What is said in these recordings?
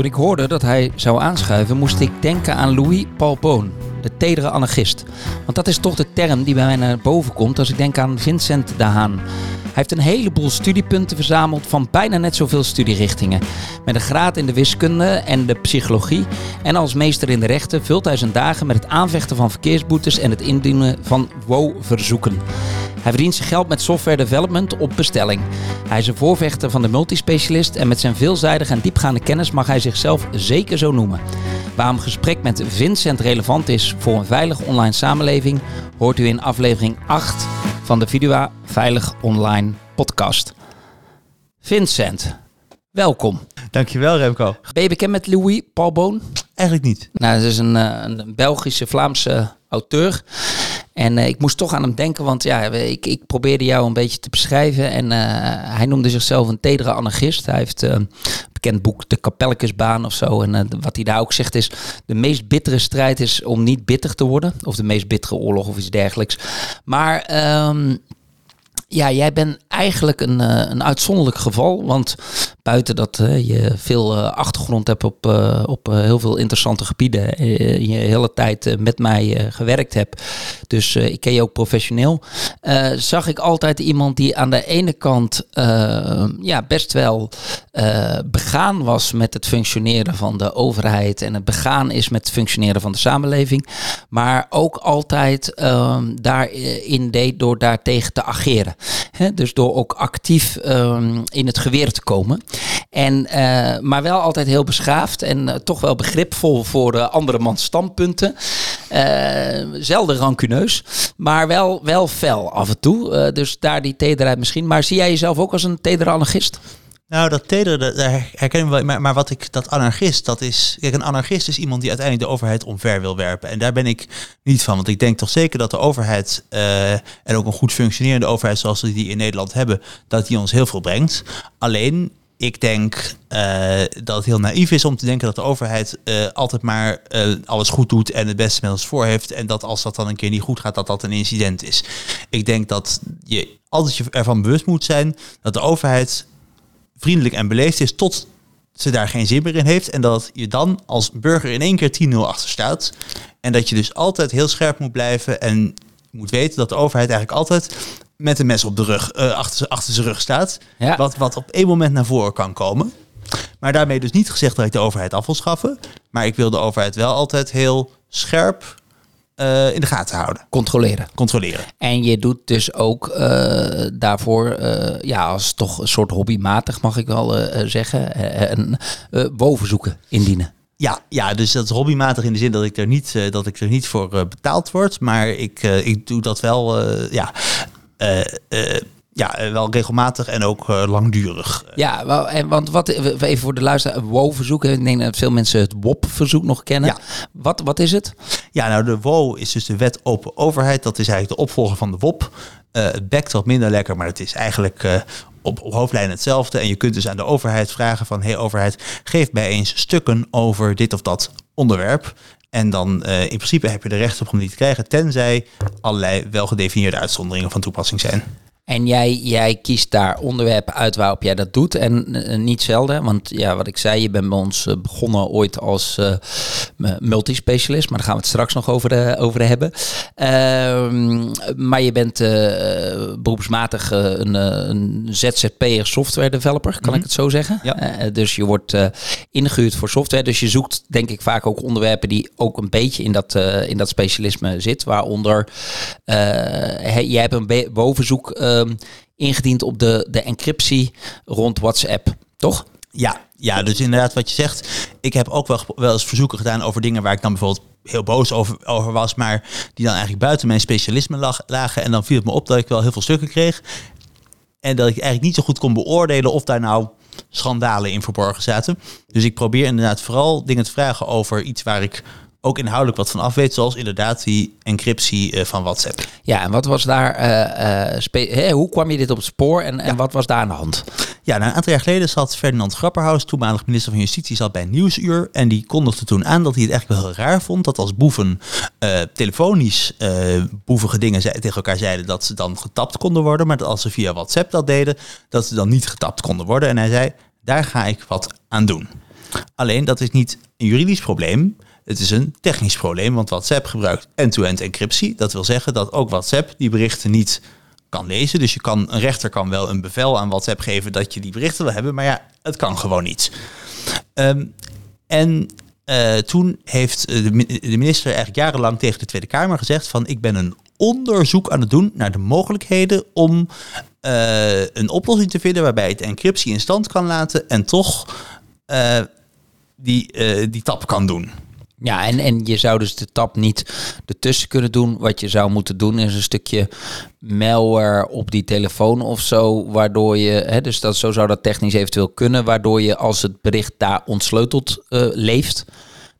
Toen ik hoorde dat hij zou aanschuiven, moest ik denken aan Louis Paul Boon, de tedere anarchist. Want dat is toch de term die bij mij naar boven komt als ik denk aan Vincent de Haan. Hij heeft een heleboel studiepunten verzameld van bijna net zoveel studierichtingen. Met een graad in de wiskunde en de psychologie. En als meester in de rechten vult hij zijn dagen met het aanvechten van verkeersboetes en het indienen van WO-verzoeken. Hij verdient zijn geld met software development op bestelling. Hij is een voorvechter van de multispecialist en met zijn veelzijdige en diepgaande kennis mag hij zichzelf zeker zo noemen. Waarom gesprek met Vincent relevant is voor een veilige online samenleving, hoort u in aflevering 8 van de Vidua Veilig Online podcast. Vincent, welkom. Dankjewel Remco. Ben je bekend met Louis Paul Boon? Eigenlijk niet. Nou, dat is een, eh, een Belgische, Vlaamse auteur. En uh, ik moest toch aan hem denken, want ja, ik, ik probeerde jou een beetje te beschrijven. En uh, hij noemde zichzelf een tedere anarchist. Hij heeft uh, een bekend boek De Kapelkesbaan of zo. En wat hij daar ook zegt is, de meest bittere strijd is om niet bitter te worden. Of de meest bittere oorlog of iets dergelijks. Maar... Um, ja, jij bent eigenlijk een, een uitzonderlijk geval. Want buiten dat je veel uh, achtergrond hebt op, uh, op heel veel interessante gebieden. je hele tijd met mij gewerkt hebt. Dus ik ken je ook professioneel. zag ik altijd iemand die aan de ene kant ja, best wel begaan was met het functioneren van de overheid. En het begaan is met het functioneren van de samenleving. Maar ook altijd ehm, daarin deed door daartegen te ageren. Dus door ook actief um, in het geweer te komen. En, uh, maar wel altijd heel beschaafd en uh, toch wel begripvol voor uh, andere mans standpunten. zelden rancuneus, maar wel, wel fel af en toe. dus daar die tederheid misschien. Maar zie jij jezelf ook als een tedere anarchist? Nou, dat tedere, herken ik wel. Maar, maar wat ik, dat anarchist, dat is. Kijk, een anarchist is iemand die uiteindelijk de overheid omver wil werpen. En daar ben ik niet van. Want ik denk toch zeker dat de overheid. Uh, en ook een goed functionerende overheid zoals we die in Nederland hebben. dat die ons heel veel brengt. Alleen ik denk uh, dat het heel naïef is om te denken dat de overheid uh, altijd maar alles goed doet en het beste met ons voor heeft. En dat als dat dan een keer niet goed gaat, dat dat een incident is. Ik denk dat je altijd je ervan bewust moet zijn dat de overheid vriendelijk en beleefd is tot ze daar geen zin meer in heeft. En dat je dan als burger in één keer 10-0 achter staat. En dat je dus altijd heel scherp moet blijven en moet weten dat de overheid eigenlijk altijd met een mes op de rug, uh, achter, achter zijn rug staat. Ja. Wat, wat op één moment naar voren kan komen. Maar daarmee dus niet gezegd dat ik de overheid af wil schaffen. Maar ik wil de overheid wel altijd heel scherp uh, in de gaten houden. Controleren. Controleren. En je doet dus ook uh, daarvoor, uh, ja, als toch een soort hobbymatig mag ik wel zeggen, een bovenzoeken indienen. Ja, ja, dus dat is hobbymatig in de zin dat ik er niet, dat ik er niet voor betaald word. Maar ik, ik doe dat wel, ja ja, wel regelmatig en ook uh, langdurig. Ja, wel, en want wat even voor de luisteraar, WO-verzoek. Ik denk dat veel mensen het WOP-verzoek nog kennen. Ja. Wat, wat is het? Ja, nou de WO is dus de Wet Open Overheid. Dat is eigenlijk de opvolger van de WOP. Uh, het bekt wat minder lekker, maar het is eigenlijk uh, op, op hoofdlijnen hetzelfde. En je kunt dus aan de overheid vragen van... hey overheid, geef mij eens stukken over dit of dat onderwerp. En dan uh, in principe heb je de recht op om die te krijgen... tenzij allerlei welgedefinieerde uitzonderingen van toepassing zijn. En jij, jij kiest daar onderwerpen uit waarop jij dat doet. En uh, niet zelden, want ja, wat ik zei, je bent bij ons uh, begonnen ooit als uh, multispecialist. Maar daar gaan we het straks nog over, over hebben. Ehm, maar je bent beroepsmatig een, een ZZP'er software developer, kan mm -hmm. ik het zo zeggen? Ja. dus je wordt ingehuurd voor software. Dus je zoekt denk ik vaak ook onderwerpen die ook een beetje in dat, in dat specialisme zit. Waaronder, jij hebt een bovenzoek um, ingediend op de, de encryptie rond WhatsApp, toch? Ja, ja, dus inderdaad wat je zegt. Ik heb ook wel, wel eens verzoeken gedaan over dingen waar ik dan bijvoorbeeld heel boos over, over was, maar die dan eigenlijk buiten mijn specialisme lag, lagen. En dan viel het me op dat ik wel heel veel stukken kreeg. En dat ik eigenlijk niet zo goed kon beoordelen of daar nou schandalen in verborgen zaten. Dus ik probeer inderdaad vooral dingen te vragen over iets waar ik ook inhoudelijk wat van af weet, zoals inderdaad die encryptie uh, van WhatsApp. Ja, en wat was daar, uh, uh, hè, hoe kwam je dit op het spoor en, ja. en wat was daar aan de hand? Ja, nou, een aantal jaar geleden zat Ferdinand Grapperhaus, toenmalig minister van Justitie, zat bij Nieuwsuur. En die kondigde toen aan dat hij het eigenlijk wel heel raar vond dat als boeven telefonisch boevige dingen zei, tegen elkaar zeiden dat ze dan getapt konden worden. Maar dat als ze via WhatsApp dat deden, dat ze dan niet getapt konden worden. En hij zei, daar ga ik wat aan doen. Alleen dat is niet een juridisch probleem. Het is een technisch probleem, want WhatsApp gebruikt end-to-end encryptie. Dat wil zeggen dat ook WhatsApp die berichten niet kan lezen. Dus je kan, een rechter kan wel een bevel aan WhatsApp geven dat je die berichten wil hebben, maar ja, het kan gewoon niet. Ehm, en uh, toen heeft de, de minister eigenlijk jarenlang tegen de Tweede Kamer gezegd van ik ben een onderzoek aan het doen naar de mogelijkheden om uh, een oplossing te vinden waarbij het encryptie in stand kan laten en toch die, die tap kan doen. Ja, en, en je zou dus de tap niet ertussen kunnen doen. Wat je zou moeten doen is een stukje malware op die telefoon of zo. Waardoor je, hè, dus dat, zo zou dat technisch eventueel kunnen. Waardoor je als het bericht daar ontsleuteld uh, leeft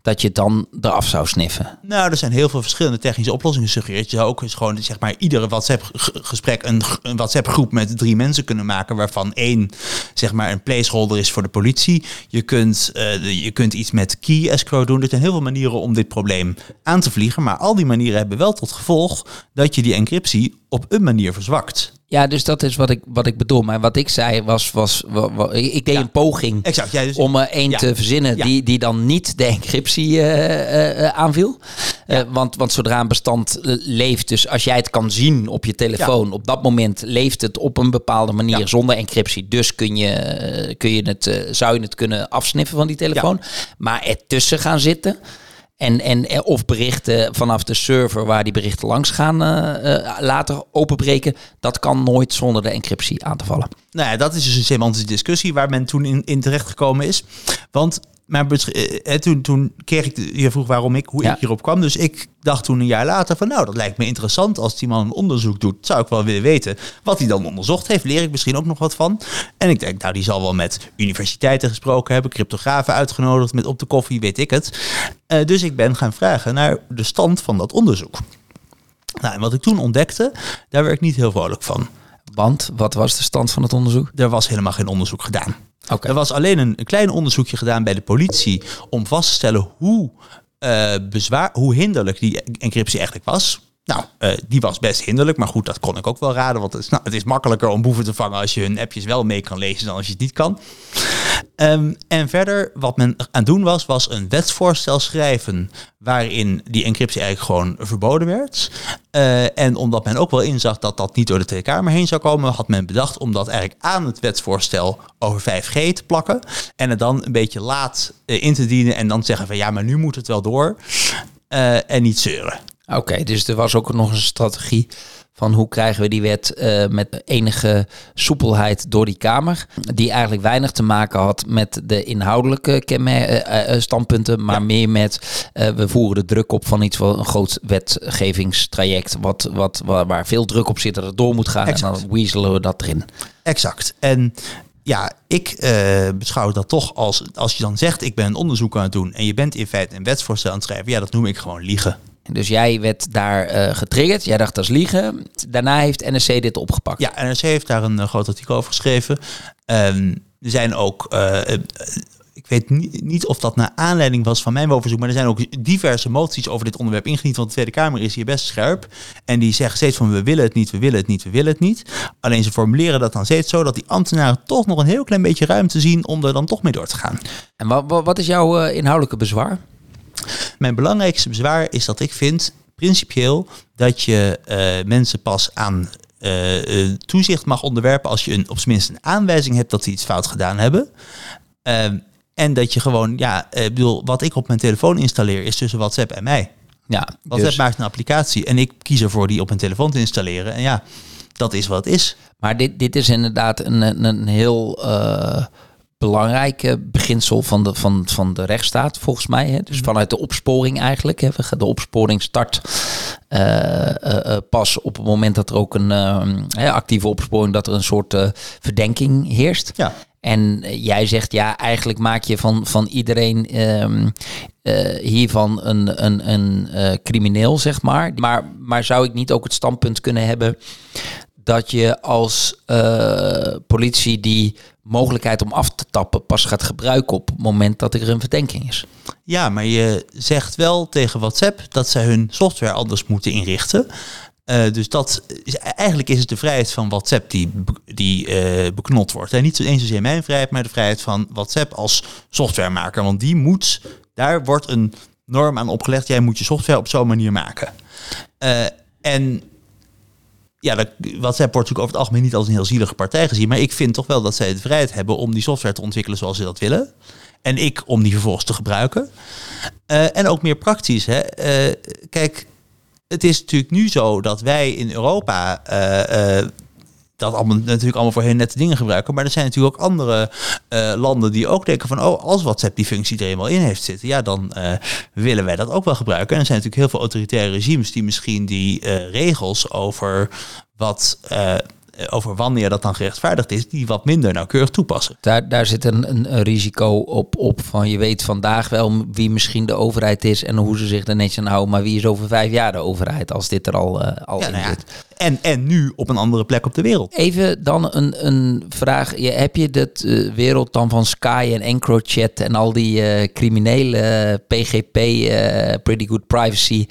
dat je dan eraf zou sniffen? Nou, er zijn heel veel verschillende technische oplossingen gesuggereerd. Je zou ook eens gewoon, zeg maar, iedere WhatsApp-gesprek een, een WhatsApp-groep met drie mensen kunnen maken, waarvan één, zeg maar, een placeholder is voor de politie. Je kunt, uh, je kunt iets met key escrow doen. Er zijn heel veel manieren om dit probleem aan te vliegen, maar al die manieren hebben wel tot gevolg dat je die encryptie op een manier verzwakt. Ja, dus dat is wat ik, wat ik bedoel. Maar wat ik zei was, was, was ik deed een poging exact, ja, dus, om er één te verzinnen die, die dan niet de encryptie uh, uh, aanviel. want, want zodra een bestand leeft, dus als jij het kan zien op je telefoon, op dat moment leeft het op een bepaalde manier zonder encryptie. Dus kun je, kun je het, zou je het kunnen afsniffen van die telefoon. Maar ertussen gaan zitten. En, en eh, of berichten vanaf de server waar die berichten langs gaan uh, later openbreken. Dat kan nooit zonder de encryptie aan te vallen. Nou ja, dat is dus een semantische discussie waar men toen in, in terecht gekomen is. Want maar eh, toen, toen kreeg ik, je vroeg waarom ik, hoe ik hierop kwam. Dus ik dacht toen een jaar later van, nou, dat lijkt me interessant. Als die man een onderzoek doet, zou ik wel willen weten wat hij dan onderzocht heeft. Leer ik misschien ook nog wat van. En ik denk, nou, die zal wel met universiteiten gesproken hebben, cryptografen uitgenodigd, met op de koffie, weet ik het. Uh, dus ik ben gaan vragen naar de stand van dat onderzoek. Nou, en wat ik toen ontdekte, daar werd ik niet heel vrolijk van. Want wat was de stand van het onderzoek? Er was helemaal geen onderzoek gedaan. Er was alleen een, een, klein onderzoekje gedaan bij de politie om vast te stellen hoe, uh, bezwaar, hoe hinderlijk die encryptie eigenlijk was. Nou, uh, die was best hinderlijk, maar goed, dat kon ik ook wel raden. Want het is, nou, het is makkelijker om boeven te vangen als je hun appjes wel mee kan lezen dan als je het niet kan. Um, en verder, wat men aan het doen was, was een wetsvoorstel schrijven waarin die encryptie eigenlijk gewoon verboden werd. Uh, en omdat men ook wel inzag dat dat niet door de Tweede Kamer heen zou komen, had men bedacht om dat eigenlijk aan het wetsvoorstel over 5G te plakken. En het dan een beetje laat uh, in te dienen en dan zeggen van ja, maar nu moet het wel door. En niet zeuren. Oké, dus er was ook nog een strategie van hoe krijgen we die wet uh, met enige soepelheid door die Kamer. Die eigenlijk weinig te maken had met de inhoudelijke uh, uh, standpunten, maar ja. meer met we voeren de druk op van iets van een groot wetgevingstraject, wat, wat, waar, waar veel druk op zit dat het door moet gaan. Exact. En dan weaselen we dat erin. Exact. En ja, ik uh, beschouw dat toch als, als je dan zegt, ik ben een onderzoek aan het doen en je bent in feite een wetsvoorstel aan het schrijven, ja, dat noem ik gewoon liegen. Dus jij werd daar uh, getriggerd. Jij dacht dat is liegen. Daarna heeft NRC dit opgepakt. Ja, NRC heeft daar een uh, groot artikel over geschreven. Um, er zijn ook... Uh, ik weet niet, niet, of dat naar aanleiding was van mijn bovenzoek, maar er zijn ook diverse moties over dit onderwerp ingediend. Want de Tweede Kamer is hier best scherp. En die zeggen steeds van we willen het niet, we willen het niet, we willen het niet. Alleen ze formuleren dat dan steeds zo dat die ambtenaren toch nog een heel klein beetje ruimte zien om er dan toch mee door te gaan. En wat, wat is jouw inhoudelijke bezwaar? Mijn belangrijkste bezwaar is dat ik vind, principieel, dat je uh, mensen pas aan uh, toezicht mag onderwerpen als je een, op zijn minst een aanwijzing hebt dat ze iets fout gedaan hebben. Uh, en dat je gewoon, ja, ik bedoel, wat ik op mijn telefoon installeer is tussen WhatsApp en mij. Ja, WhatsApp dus... maakt een applicatie en ik kies ervoor die op mijn telefoon te installeren. En ja, dat is wat het is. Maar dit, dit is inderdaad een, een, een heel belangrijke beginsel van de, van, van de rechtsstaat, volgens mij. Hè? Dus mhm. vanuit de opsporing eigenlijk. Hè? De opsporing start uh, uh, pas op het moment dat er ook een actieve opsporing, dat er een soort verdenking heerst. Ja. En jij zegt ja, eigenlijk maak je van, van iedereen um, hiervan een, een, een crimineel, zeg maar. maar. Maar zou ik niet ook het standpunt kunnen hebben dat je als politie die mogelijkheid om af te tappen pas gaat gebruiken op het moment dat er een verdenking is. Ja, maar je zegt wel tegen WhatsApp dat zij hun software anders moeten inrichten. Eh, dus dat is, eigenlijk is het de vrijheid van WhatsApp die, die eh, beknot wordt. En niet eens zozeer mijn vrijheid, maar de vrijheid van WhatsApp als softwaremaker. Want die moet, daar wordt een norm aan opgelegd. Jij moet je software op zo'n manier maken. Eh, en ja, WhatsApp wordt natuurlijk over het algemeen niet als een heel zielige partij gezien. Maar ik vind toch wel dat zij de vrijheid hebben om die software te ontwikkelen zoals ze dat willen. En ik om die vervolgens te gebruiken. Eh, en ook meer praktisch. Hè. Eh, kijk, het is natuurlijk nu zo dat wij in Europa eh, dat allemaal, natuurlijk allemaal voor heel nette dingen gebruiken. Maar er zijn natuurlijk ook andere eh, landen die ook denken van... oh, als WhatsApp die functie er eenmaal in heeft zitten... ja, dan eh, willen wij dat ook wel gebruiken. En er zijn natuurlijk heel veel autoritaire regimes... die misschien die eh, regels over wat... eh, over wanneer dat dan gerechtvaardigd is, die wat minder nauwkeurig toepassen. Daar, daar zit een, een, een risico op, op van je weet vandaag wel wie misschien de overheid is en hoe ze zich er netjes aan houden. Maar wie is over vijf jaar de overheid als dit er al, eh, al Ja, in nou ja, zit? en, en nu op een andere plek op de wereld. Even dan een, een vraag. Je, heb je de eh, wereld dan van Sky en EncroChat en al die eh, criminele PGP, Pretty Good Privacy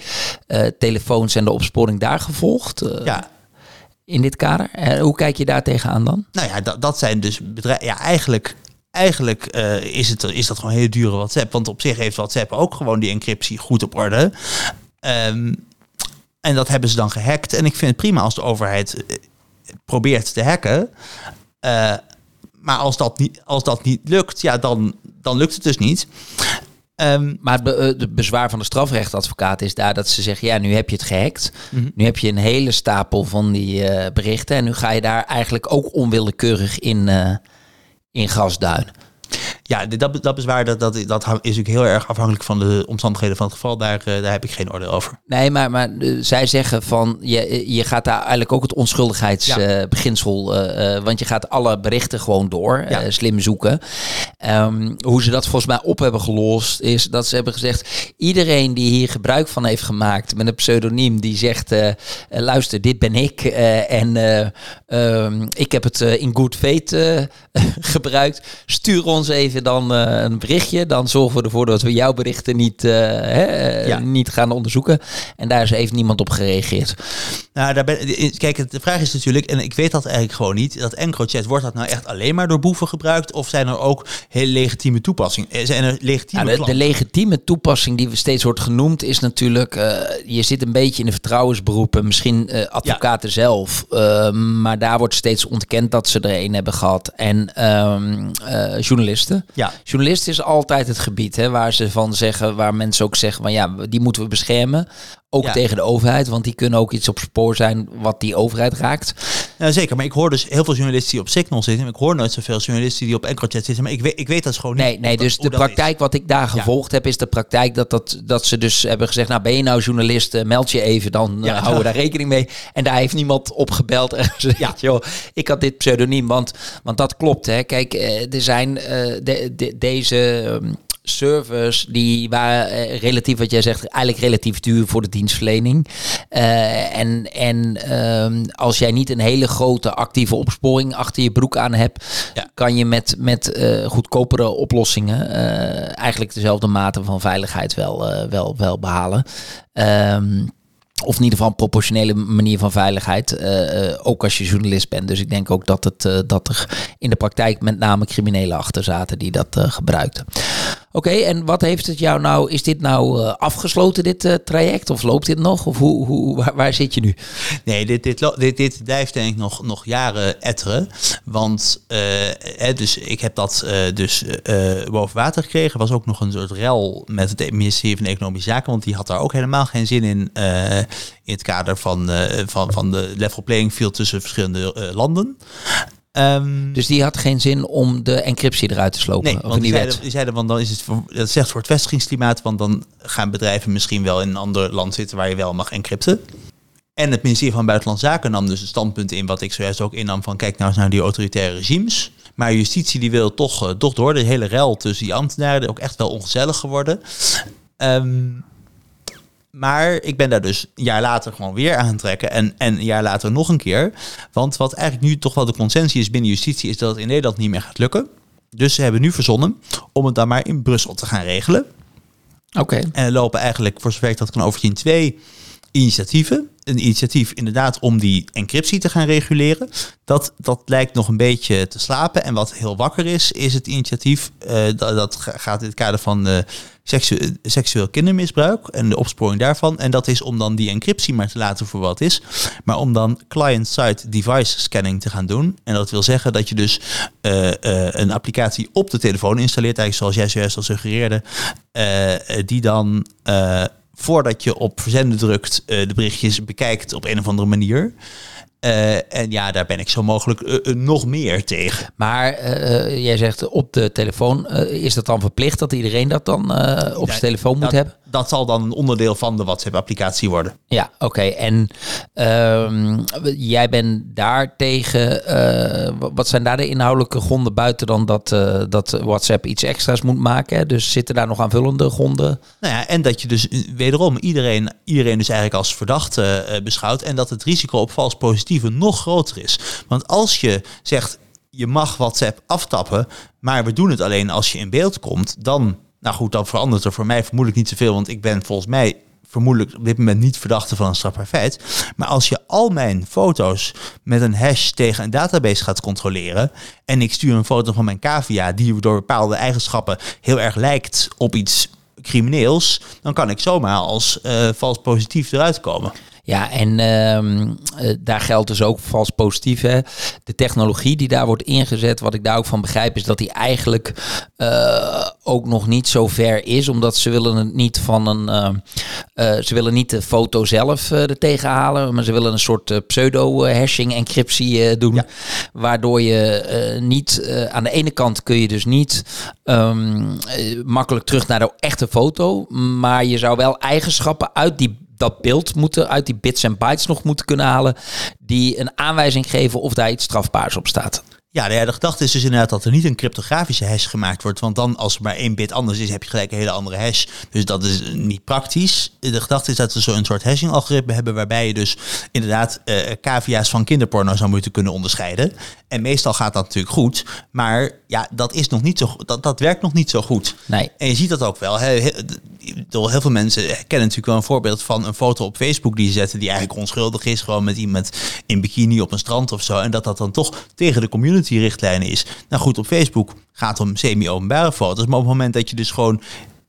telefoons en de opsporing daar gevolgd Ja, in dit kader? Eh, hoe kijk je daar tegenaan dan? Nou ja, dat, dat zijn dus bedrijven. Ja, eigenlijk, eigenlijk eh, is, het, is dat gewoon heel dure WhatsApp. Want op zich heeft WhatsApp ook gewoon die encryptie goed op orde. Ehm, en dat hebben ze dan gehackt. En ik vind het prima als de overheid eh, probeert te hacken. Maar als dat niet, als dat niet lukt, ja, dan, dan lukt het dus niet. Ehm, Maar het be- eh, de bezwaar van de strafrechtadvocaat is daar dat ze zeggen: ja, nu heb je het gehackt. Nu heb je een hele stapel van die eh, berichten. En nu ga je daar eigenlijk ook onwillekeurig in, eh in gasduinen. Ja, dat, dat bezwaar dat, dat, dat is natuurlijk heel erg afhankelijk van de omstandigheden van het geval. Daar, eh, daar heb ik geen oordeel over. Nee, maar, maar eh, zij zeggen van je, je gaat daar eigenlijk ook het onschuldigheidsbeginsel. Ja. want je gaat alle berichten gewoon door, Ja. eh, slim zoeken. Ehm, hoe ze dat volgens mij op hebben gelost, is dat ze hebben gezegd: iedereen die hier gebruik van heeft gemaakt met een pseudoniem, die zegt: eh, eh, luister, dit ben ik. eh, en eh, ehm, ik heb het eh, in good faith eh, gebruikt. Stuur ons even dan eh, een berichtje. Dan zorgen we ervoor dat we jouw berichten niet, eh, hè, eh, Ja. niet gaan onderzoeken. En daar is even niemand op gereageerd. Nou, daar ben, kijk, de vraag is natuurlijk, en ik weet dat eigenlijk gewoon niet, dat EncroChat, wordt dat nou echt alleen maar door boeven gebruikt? Of zijn er ook heel legitieme toepassingen? Zijn er legitieme de, de legitieme toepassing die we steeds wordt genoemd is natuurlijk, je zit een beetje in de vertrouwensberoepen, misschien advocaten zelf, maar daar wordt steeds ontkend dat ze er een hebben gehad. En ehm, eh, journalisten. Ja. Journalisten is altijd het gebied hè, waar ze van zeggen, waar mensen ook zeggen van ja, die moeten we beschermen. Ook Ja. tegen de overheid, want die kunnen ook iets op spoor zijn wat die overheid raakt. Nou, zeker, maar ik hoor dus heel veel journalisten die op Signal zitten. Maar ik hoor nooit zoveel journalisten die op EncroChat zitten. Maar ik weet, ik weet dat gewoon niet. Nee, nee dus de praktijk wat ik daar gevolgd heb, is de praktijk dat, dat, dat ze dus hebben gezegd, nou ben je nou journalist, eh, meld je even, dan eh, Ja. houden we daar rekening mee. En daar heeft niemand op gebeld en gezegd, Ja. joh, ik had dit pseudoniem, want, want dat klopt. Hè. Kijk, eh, er zijn de, de- deze ehm, servers die waren eh, relatief, wat jij zegt, eigenlijk relatief duur voor de dienstverlening. Eh, en en ehm, als jij niet een hele grote actieve opsporing achter je broek aan hebt, Ja. kan je met, met eh, goedkopere oplossingen eigenlijk dezelfde mate van veiligheid wel, wel, wel behalen. Ehm, of in ieder geval een proportionele manier van veiligheid. ook als je journalist bent. Dus ik denk ook dat, het, dat er in de praktijk met name criminelen achter zaten die dat gebruikten. Oké, en wat heeft het jou nou? Is dit nou eh, afgesloten, dit eh, traject? Of loopt dit nog? Of hoe, hoe, waar, zit je nu? Nee, dit, dit, dit, dit blijft denk ik nog, nog jaren etteren. Want eh, dus ik heb dat eh, dus boven water gekregen. Was ook nog een soort rel met het ministerie van Economische Zaken. Want die had daar ook helemaal geen zin in. in het kader van, van, van de level playing field tussen verschillende landen. Ehm, Dus die had geen zin om de encryptie eruit te slopen? Nee, want een die zeiden, die zeiden van dan is het voor, dat zegt voor het vestigingsklimaat, want dan gaan bedrijven misschien wel in een ander land zitten waar je wel mag encrypten. En het ministerie van Buitenlandse Zaken nam dus het standpunt in wat ik zojuist ook innam van kijk nou eens naar die autoritaire regimes. Maar justitie die wil toch, eh, toch door. De hele rel tussen die ambtenaren ook echt wel ongezellig geworden. Ehm, maar ik ben daar dus een jaar later gewoon weer aan het trekken. En, en een jaar later nog een keer. Want wat eigenlijk nu toch wel de consensus is binnen justitie... is dat het in Nederland niet meer gaat lukken. Dus ze hebben nu verzonnen om het dan maar in Brussel te gaan regelen. Oké. En er lopen eigenlijk, voor zover ik dat kan overzien, twee initiatieven. Een initiatief inderdaad om die encryptie te gaan reguleren. Dat, dat lijkt nog een beetje te slapen. En wat heel wakker is, is het initiatief. eh, dat, dat ga- gaat in het kader van eh, seksu- seksueel kindermisbruik en de opsporing daarvan. En dat is om dan die encryptie maar te laten voor wat is. Maar om dan client-side device scanning te gaan doen. En dat wil zeggen dat je dus eh, eh, een applicatie op de telefoon installeert. Eigenlijk zoals jij zojuist al suggereerde. eh, die dan... voordat je op verzenden drukt, de berichtjes bekijkt op een of andere manier. Eh, en ja, daar ben ik zo mogelijk eh, eh, nog meer tegen. Maar jij zegt op de telefoon, is dat dan verplicht dat iedereen dat dan op zijn telefoon moet dat, hebben? Dat zal dan een onderdeel van de WhatsApp-applicatie worden. Ja, oké. En ehm, jij bent daar tegen. eh, wa- wat zijn daar de inhoudelijke gronden buiten dan dat, eh, dat WhatsApp iets extra's moet maken? hè? Dus zitten daar nog aanvullende gronden? Nou ja, en dat je dus eh, wederom iedereen, iedereen dus eigenlijk als verdachte beschouwt. En dat het risico op vals positieve nog groter is. Want als je zegt, je mag WhatsApp aftappen, maar we doen het alleen als je in beeld komt, dan, nou goed, dan verandert er voor mij vermoedelijk niet zoveel. Want ik ben volgens mij vermoedelijk op dit moment niet verdachte van een strafbaar feit. Maar als je al mijn foto's met een hash tegen een database gaat controleren en ik stuur een foto van mijn cavia die door bepaalde eigenschappen heel erg lijkt op iets crimineels, dan kan ik zomaar als eh, vals positief eruit komen. Ja, en ehm, eh, daar geldt dus ook vals positief. Hè? De technologie die daar wordt ingezet, wat ik daar ook van begrijp, is dat die eigenlijk eh, ook nog niet zo ver is. Omdat ze willen het niet van een. eh, ze willen niet de foto zelf er tegen halen, maar ze willen een soort pseudo-hashing encryptie doen. Ja. Waardoor je niet. aan de ene kant kun je dus niet ehm, eh, makkelijk terug naar de echte foto. Maar je zou wel eigenschappen uit die dat beeld moeten uit die bits en bytes nog moeten kunnen halen. Die een aanwijzing geven of daar iets strafbaars op staat. Ja, nou ja, de gedachte is dus inderdaad dat er niet een cryptografische hash gemaakt wordt. Want dan, als er maar één bit anders is, heb je gelijk een hele andere hash. Dus dat is niet praktisch. De gedachte is dat we zo'n soort hashing-algoritme hebben. waarbij je dus inderdaad cavia's van kinderporno zou moeten kunnen onderscheiden. En meestal gaat dat natuurlijk goed. Maar ja, dat, is nog niet zo, dat, dat werkt nog niet zo goed. Nee. En je ziet dat ook wel. Hè. He- ik bedoel, Heel veel mensen kennen natuurlijk wel een voorbeeld van een foto op Facebook die ze zetten die eigenlijk onschuldig is. Gewoon met iemand in bikini op een strand of zo. En dat dat dan toch tegen de community-richtlijnen is. Nou goed, op Facebook gaat het om semi-openbare foto's. Maar op het moment dat je dus gewoon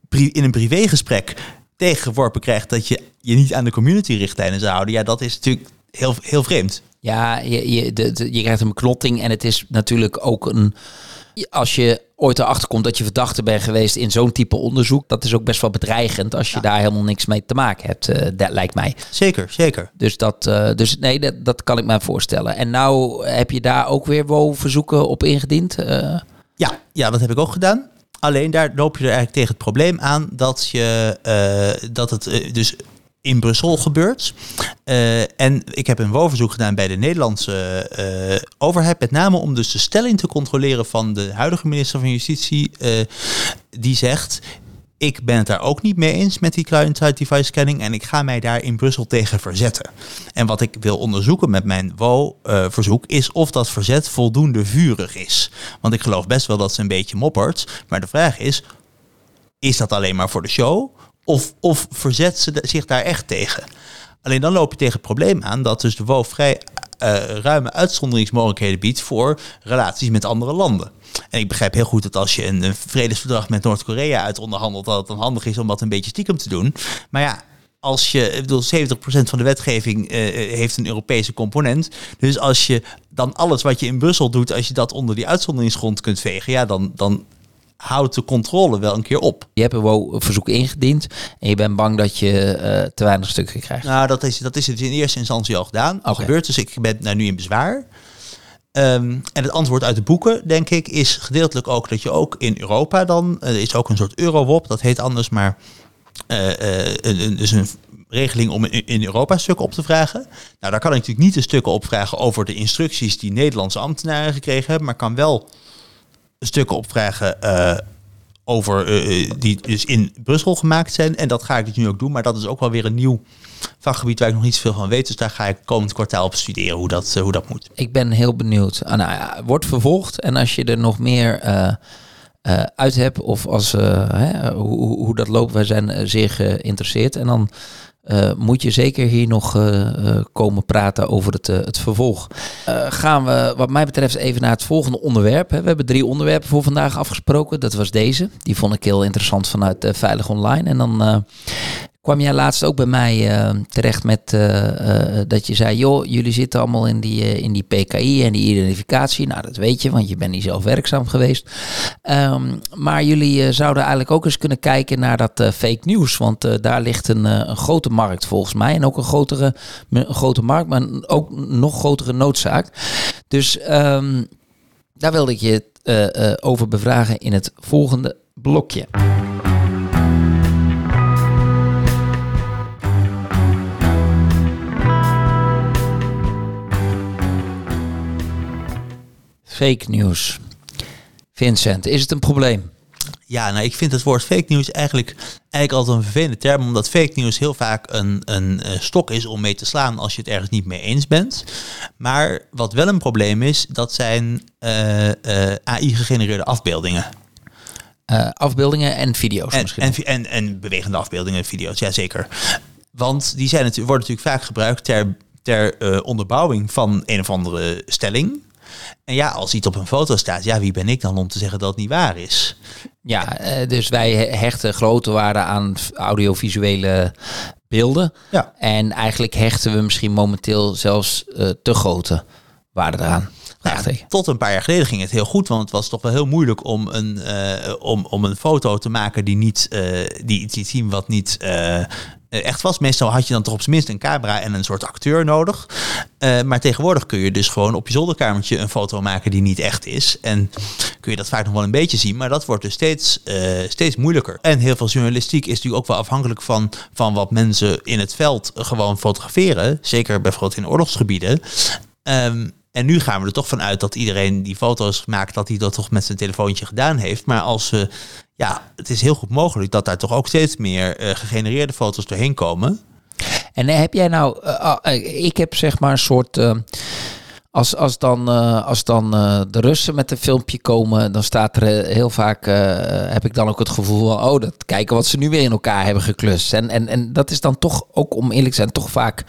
in een privégesprek tegengeworpen krijgt dat je je niet aan de community-richtlijnen zou houden. Ja, dat is natuurlijk heel, heel vreemd. Ja, je, je, de, je krijgt een beklotting en het is natuurlijk ook een... Als je ooit erachter komt dat je verdachte bent geweest in zo'n type onderzoek, dat is ook best wel bedreigend als je daar helemaal niks mee te maken hebt, eh, dat lijkt mij. Zeker, zeker. Dus, dat, eh, dus nee, dat, dat kan ik me voorstellen. En nou heb je daar ook weer WO-verzoeken op ingediend? Eh, Ja, ja, dat heb ik ook gedaan. Alleen daar loop je er eigenlijk tegen het probleem aan dat, je, dat het dus in Brussel gebeurt. Eh, en ik heb een woonverzoek gedaan bij de Nederlandse eh, overheid. Met name om dus de stelling te controleren van de huidige minister van Justitie. eh, die zegt, ik ben het daar ook niet mee eens met die client-side device scanning. En ik ga mij daar in Brussel tegen verzetten. En wat ik wil onderzoeken met mijn WO-verzoek is of dat verzet voldoende vurig is. Want ik geloof best wel dat ze een beetje moppert. Maar de vraag is, is dat alleen maar voor de show? Of, of verzet ze zich daar echt tegen? Alleen dan loop je tegen het probleem aan dat dus de WO vrij eh, ruime uitzonderingsmogelijkheden biedt voor relaties met andere landen. En ik begrijp heel goed dat als je een, een vredesverdrag met Noord-Korea uit onderhandelt, dat het dan handig is om dat een beetje stiekem te doen. Maar ja, als je, ik bedoel, 70% van de wetgeving eh, eh, heeft een Europese component. Dus als je dan alles wat je in Brussel doet, als je dat onder die uitzonderingsgrond kunt vegen, ja, dan, dan houdt de controle wel een keer op. je hebt een WO-verzoek ingediend en je bent bang dat je eh, te weinig stukken krijgt. Nou, dat is, dat is het in eerste instantie al gedaan. Al Oké. gebeurd, dus ik ben daar nu in bezwaar. Ehm, en het antwoord uit de boeken, denk ik, is gedeeltelijk ook dat je ook in Europa dan, eh, er is ook een soort Eurowop, dat heet anders, maar eh, een, een- dus een regeling om in, in Europa stukken op te vragen. Nou, daar kan ik natuurlijk niet de stukken opvragen over de instructies die Nederlandse ambtenaren gekregen hebben, maar kan wel stukken opvragen eh, over eh, eh, die dus in Brussel gemaakt zijn. En dat ga ik dus nu ook doen, maar dat is ook wel weer een nieuw vakgebied waar ik nog niet zoveel van weet. Dus daar ga ik komend kwartaal op studeren hoe dat, hoe dat moet. Ik ben heel benieuwd. Ah, nou ja, wordt vervolgd en als je er nog meer uit hebt of als, hè, hoe, hoe- dat loopt, wij zijn zeer geïnteresseerd. En dan eh, moet je zeker hier nog eh, eh, komen praten over het, het vervolg. gaan we wat mij betreft even naar het volgende onderwerp. Hè. We hebben drie onderwerpen voor vandaag afgesproken. Dat was deze. Die vond ik heel interessant vanuit Veilig Online. En dan kwam jij laatst ook bij mij uh, terecht met uh, uh, dat je zei, joh, jullie zitten allemaal in die, in die PKI en die identificatie. Nou, dat weet je, want je bent niet zelf werkzaam geweest. Um, maar jullie zouden eigenlijk ook eens kunnen kijken naar dat fake news, want daar ligt een, een, grote markt volgens mij en ook een grotere, grote markt, maar ook nog grotere noodzaak. Dus um, daar wilde ik je over bevragen in het volgende blokje. Fake news. Vincent, is het een probleem? Ja, nou, ik vind het woord fake news eigenlijk, eigenlijk altijd een vervelende term, omdat fake news heel vaak een, een, stok is om mee te slaan als je het ergens niet mee eens bent. Maar wat wel een probleem is, dat zijn uh, uh, AI-gegenereerde afbeeldingen. Uh, afbeeldingen en video's en, misschien. En, en, en bewegende afbeeldingen en video's, ja zeker. Want die zijn, worden natuurlijk vaak gebruikt ter, ter onderbouwing van een of andere stelling. En ja, als iets op een foto staat, ja, wie ben ik dan om te zeggen dat het niet waar is? Ja, eh, dus wij hechten grote waarde aan audiovisuele beelden. Ja. En eigenlijk hechten we misschien momenteel zelfs uh, te grote waarde eraan. Ja, tot een paar jaar geleden ging het heel goed, want het was toch wel heel moeilijk om een, uh, om, om een foto te maken die niet uh, die iets liet zien wat niet eh, echt was. Meestal had je dan toch op zijn minst een camera en een soort acteur nodig. Uh, maar tegenwoordig kun je dus gewoon op je zolderkamertje een foto maken die niet echt is. En kun je dat vaak nog wel een beetje zien, maar dat wordt dus steeds, uh, steeds moeilijker. En heel veel journalistiek is natuurlijk ook wel afhankelijk van, van wat mensen in het veld gewoon fotograferen. Zeker bijvoorbeeld in oorlogsgebieden. Um, en nu gaan we er toch vanuit dat iedereen die foto's maakt, dat hij dat toch met zijn telefoontje gedaan heeft. Maar als we, ja, het is heel goed mogelijk dat daar toch ook steeds meer uh, gegenereerde foto's doorheen komen. En heb jij nou, uh, ik heb zeg maar een soort. Als, als dan, als dan de Russen met een filmpje komen, dan staat er heel vaak, heb ik dan ook het gevoel van, oh, dat kijken wat ze nu weer in elkaar hebben geklust. En, en, en dat is dan toch, ook om eerlijk te zijn, toch vaak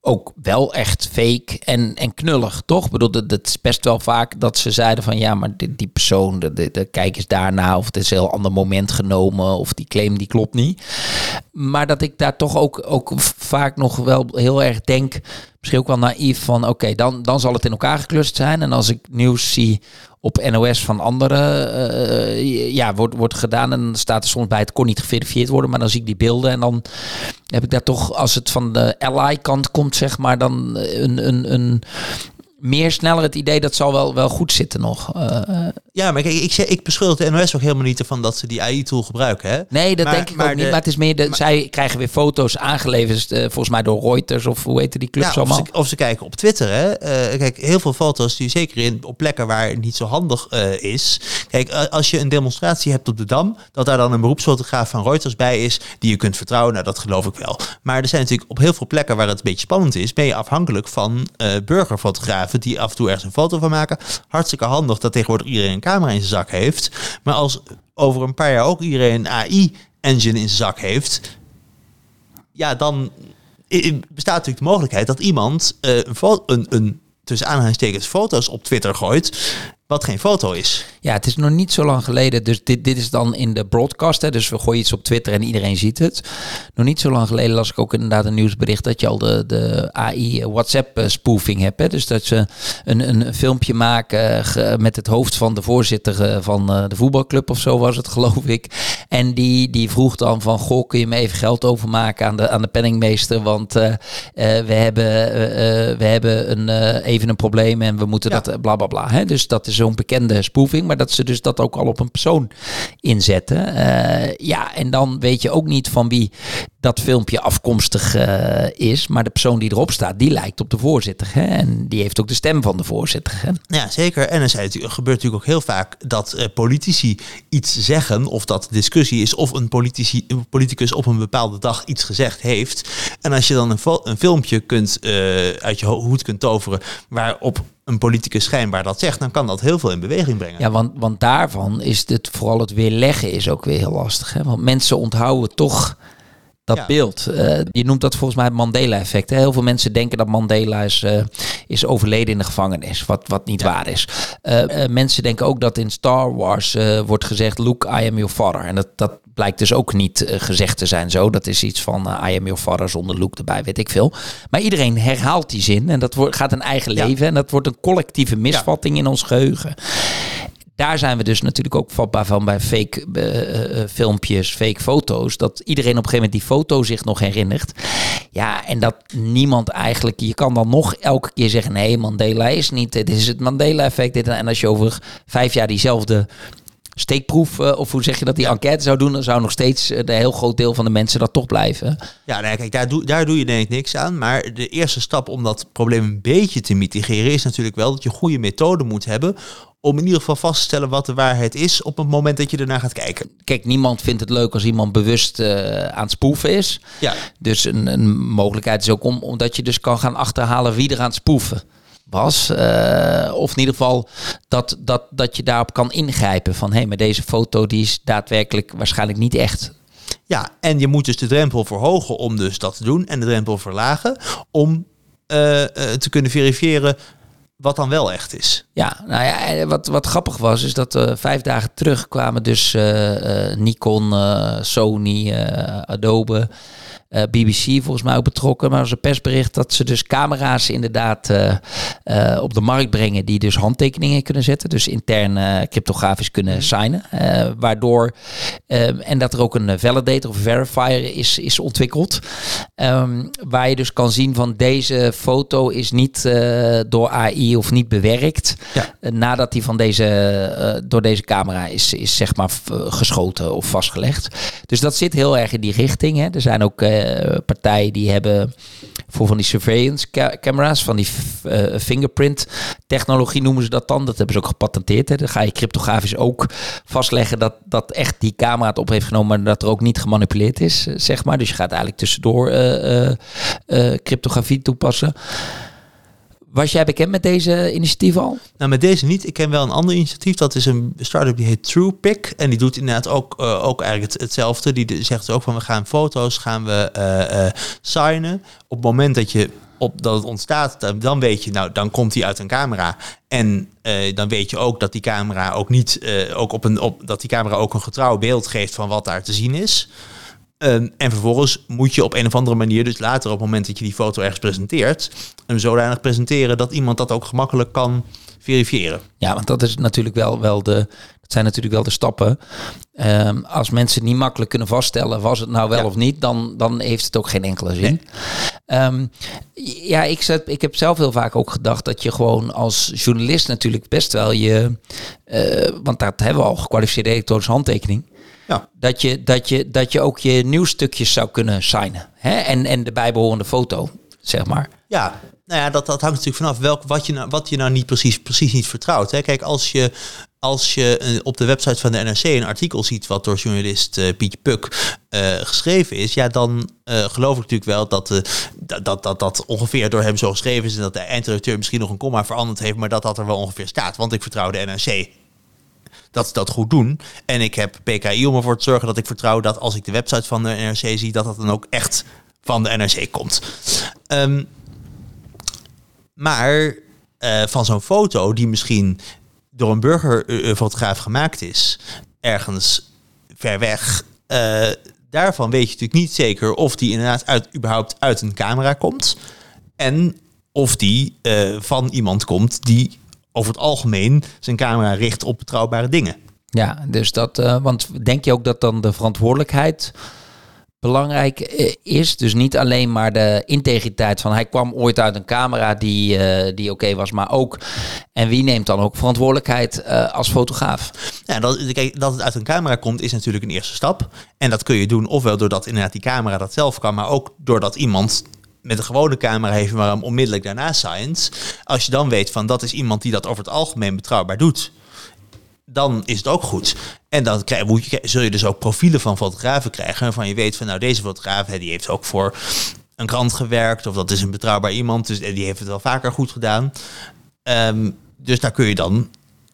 ook wel echt fake en, en knullig, toch? Bedoel, dat, is best wel vaak dat ze zeiden van... ja, maar die, die persoon, de, de, de, kijk eens daarna... of het is een heel ander moment genomen... of die claim die klopt niet. Maar dat ik daar toch ook, ook vaak nog wel heel erg denk... misschien ook wel naïef van... oké, dan, dan zal het in elkaar geklust zijn. En als ik nieuws zie op NOS van anderen uh, ja, wordt, wordt gedaan. En staat er soms bij, het kon niet geverifieerd worden. Maar dan zie ik die beelden en dan heb ik daar toch, als het van de ally-kant komt, zeg maar, dan een, een, een meer sneller het idee dat zal wel, wel goed zitten nog. Uh, ja, maar kijk, ik, ik, ik beschuldig de NOS ook helemaal niet ervan dat ze die AI-tool gebruiken. Hè? Nee, dat denk ik maar ook niet. Maar het is meer, de, zij krijgen weer foto's aangeleverd, uh, volgens mij door Reuters of hoe heet die clubs ja, allemaal. Of ze, of ze, kijken op Twitter. Hè? Uh, kijk, heel veel foto's die zeker in, op plekken waar het niet zo handig is. Kijk, als je een demonstratie hebt op de Dam, dat daar dan een beroepsfotograaf van Reuters bij is, die je kunt vertrouwen, nou dat geloof ik wel. Maar er zijn natuurlijk op heel veel plekken waar het een beetje spannend is, ben je afhankelijk van burgerfotografen die af en toe ergens een foto van maken. Hartstikke handig dat tegenwoordig iedereen een camera in zijn zak heeft. Maar als over een paar jaar ook iedereen een AI-engine in zijn zak heeft, ja, dan bestaat natuurlijk de mogelijkheid dat iemand uh, een, een, een tussen aanhalingstekens foto's op Twitter gooit wat geen foto is. Ja, het is nog niet zo lang geleden. Dus dit, dit is dan in de broadcast. Hè, dus we gooien iets op Twitter en iedereen ziet het. Nog niet zo lang geleden las ik ook inderdaad een nieuwsbericht dat je al de, de AI WhatsApp eh, spoofing hebt. Hè. Dus dat ze een, een filmpje maken met het hoofd van de voorzitter eh, van eh, de voetbalclub of zo was het, geloof ik. En die, die vroeg dan van, goh, kun je me even geld overmaken aan de, aan de penningmeester? Want uh, we hebben, we hebben een, even een probleem en we moeten dat bla bla bla. Hè. Dus dat is zo'n bekende spoofing, maar dat ze dus dat ook al op een persoon inzetten. Uh, ja, en dan weet je ook niet van wie dat filmpje afkomstig uh, is, maar de persoon die erop staat, die lijkt op de voorzitter. Hè? En die heeft ook de stem van de voorzitter. Ja, zeker. En er gebeurt natuurlijk ook heel vaak dat uh, politici iets zeggen, of dat discussie is, of een, politici, politicus op een bepaalde dag iets gezegd heeft. En als je dan een, een filmpje kunt, uit je hoed kunt toveren, waarop een politicus schijnbaar dat zegt, dan kan dat heel veel in beweging brengen. Ja, want, want daarvan is het vooral het weerleggen is ook weer heel lastig. Hè? Want mensen onthouden toch dat Ja. beeld. Eh, je noemt dat volgens mij het Mandela-effect. Heel veel mensen denken dat Mandela is, eh, is overleden in de gevangenis, wat, wat niet waar is. Eh, mensen denken ook dat in Star Wars wordt gezegd, Luke, I am your father. En dat, dat blijkt dus ook niet gezegd te zijn zo. Dat is iets van, I am your father zonder Luke erbij, weet ik veel. Maar iedereen herhaalt die zin en dat wordt, gaat een eigen Ja. leven. En dat wordt een collectieve misvatting in ons geheugen daar zijn we dus natuurlijk ook vatbaar van bij fake eh, eh, filmpjes, fake foto's. Dat iedereen op een gegeven moment die foto zich nog herinnert. Ja, en dat niemand eigenlijk. Je kan dan nog elke keer zeggen: nee, Mandela is niet. Dit is het Mandela-effect. Dit En als je over vijf jaar diezelfde steekproef, eh, of hoe zeg je dat, die enquête zou doen, dan zou nog steeds eh, een heel groot deel van de mensen dat toch blijven. Ja, nee, kijk, daar doe, daar doe je denk ik niks aan. Maar de eerste stap om dat probleem een beetje te mitigeren is natuurlijk wel dat je goede methoden moet hebben om in ieder geval vast te stellen wat de waarheid is op het moment dat je ernaar gaat kijken. Kijk, niemand vindt het leuk als iemand bewust eh, aan het spoeven is. Ja, Dus een, een mogelijkheid is ook om, omdat je dus kan gaan achterhalen wie er aan het spoeven was. Eh, of in ieder geval dat, dat, dat je daarop kan ingrijpen. Van hé, hey, maar deze foto die is daadwerkelijk waarschijnlijk niet echt. ja, en je moet dus de drempel verhogen om dus dat te doen en de drempel verlagen om eh, te kunnen verifiëren wat dan wel echt is. Ja, nou ja, wat, wat grappig was, is dat eh, vijf dagen terug kwamen dus eh, eh, Nikon, Sony, Adobe, BBC volgens mij ook betrokken. Maar was een persbericht dat ze dus camera's inderdaad op de markt brengen die dus handtekeningen kunnen zetten. Dus intern cryptografisch kunnen signen. Eh, waardoor, eh, en dat er ook een validator of verifier is, is ontwikkeld. Ehm, waar je dus kan zien van deze foto is niet eh, door AI of niet bewerkt. Ja. Eh, nadat die van deze, eh, door deze camera is, is zeg maar geschoten of vastgelegd. Dus dat zit heel erg in die richting. Hè. Er zijn ook eh, partijen die hebben voor van die surveillance ca- camera's, van die eh, fingerprint technologie noemen ze dat dan. Dat hebben ze ook gepatenteerd. Hè. Dan ga je cryptografisch ook vastleggen dat, dat echt die camera het op heeft genomen, maar dat er ook niet gemanipuleerd is, eh, zeg maar. Dus je gaat eigenlijk tussendoor eh, eh, cryptografie toepassen. Was jij bekend met deze initiatieven al? Nou, met deze niet. Ik ken wel een ander initiatief. Dat is een start-up die heet TruePic. En die doet inderdaad ook, ook eigenlijk het, hetzelfde. Die zegt ook van we gaan foto's gaan we signen. Op het moment dat je op dat het ontstaat, dan, weet je, nou, dan komt die uit een camera. En eh, dan weet je ook dat die camera ook niet, eh, ook op een, op, dat die camera ook een getrouw beeld geeft van wat daar te zien is. Ehm, en vervolgens moet je op een of andere manier, dus later op het moment dat je die foto ergens presenteert, hem zodanig presenteren dat iemand dat ook gemakkelijk kan verifiëren. Ja, want dat is natuurlijk wel, wel de. Zijn natuurlijk wel de stappen. Ehm, als mensen niet makkelijk kunnen vaststellen, was het nou wel Ja. of niet, dan, dan heeft het ook geen enkele zin. Ehm, ja, ik, zet, ik heb zelf heel vaak ook gedacht dat je gewoon als journalist natuurlijk best wel je. eh, want dat hebben we al gekwalificeerde elektronische handtekening. Ja. Dat je, dat, je, dat je ook je nieuwsstukjes zou kunnen signen. Hè? En, en de bijbehorende foto, zeg maar. Ja, nou ja, dat, dat hangt natuurlijk vanaf welk, wat, je nou, wat je nou niet precies, precies niet vertrouwt. Hè. Kijk, als je, als je eh, op de website van de NRC een artikel ziet wat door journalist eh, Pietje Puk eh, geschreven is, ja, dan geloof ik natuurlijk wel dat, dat, dat, dat dat ongeveer door hem zo geschreven is en dat de eindredacteur misschien nog een komma veranderd heeft, maar dat dat er wel ongeveer staat. Want ik vertrouw de NRC dat ze dat goed doen. En ik heb PKI om ervoor te zorgen dat ik vertrouw dat als ik de website van de NRC zie, dat dat dan ook echt van de NRC komt. Ehm, maar van zo'n foto die misschien door een burgerfotograaf gemaakt is, ergens ver weg, eh, daarvan weet je natuurlijk niet zeker of die inderdaad uit, überhaupt uit een camera komt. En of die eh, van iemand komt die over het algemeen zijn camera richt op betrouwbare dingen. Ja, dus dat, eh, want denk je ook dat dan de verantwoordelijkheid belangrijk eh, is? Dus niet alleen maar de integriteit van hij kwam ooit uit een camera die, eh, die oké was, maar ook en wie neemt dan ook verantwoordelijkheid eh, als fotograaf? Ja, dat, dat het uit een camera komt is natuurlijk een eerste stap. En dat kun je doen ofwel doordat inderdaad die camera dat zelf kan, maar ook doordat iemand met een gewone camera heeft, maar hem onmiddellijk daarna science. Als je dan weet van dat is iemand die dat over het algemeen betrouwbaar doet, dan is het ook goed. En dan krijg, moet je, zul je dus ook profielen van fotografen krijgen, waarvan je weet van nou deze fotograaf hè, die heeft ook voor een krant gewerkt, of dat is een betrouwbaar iemand, dus en die heeft het wel vaker goed gedaan. Ehm, dus daar kun je dan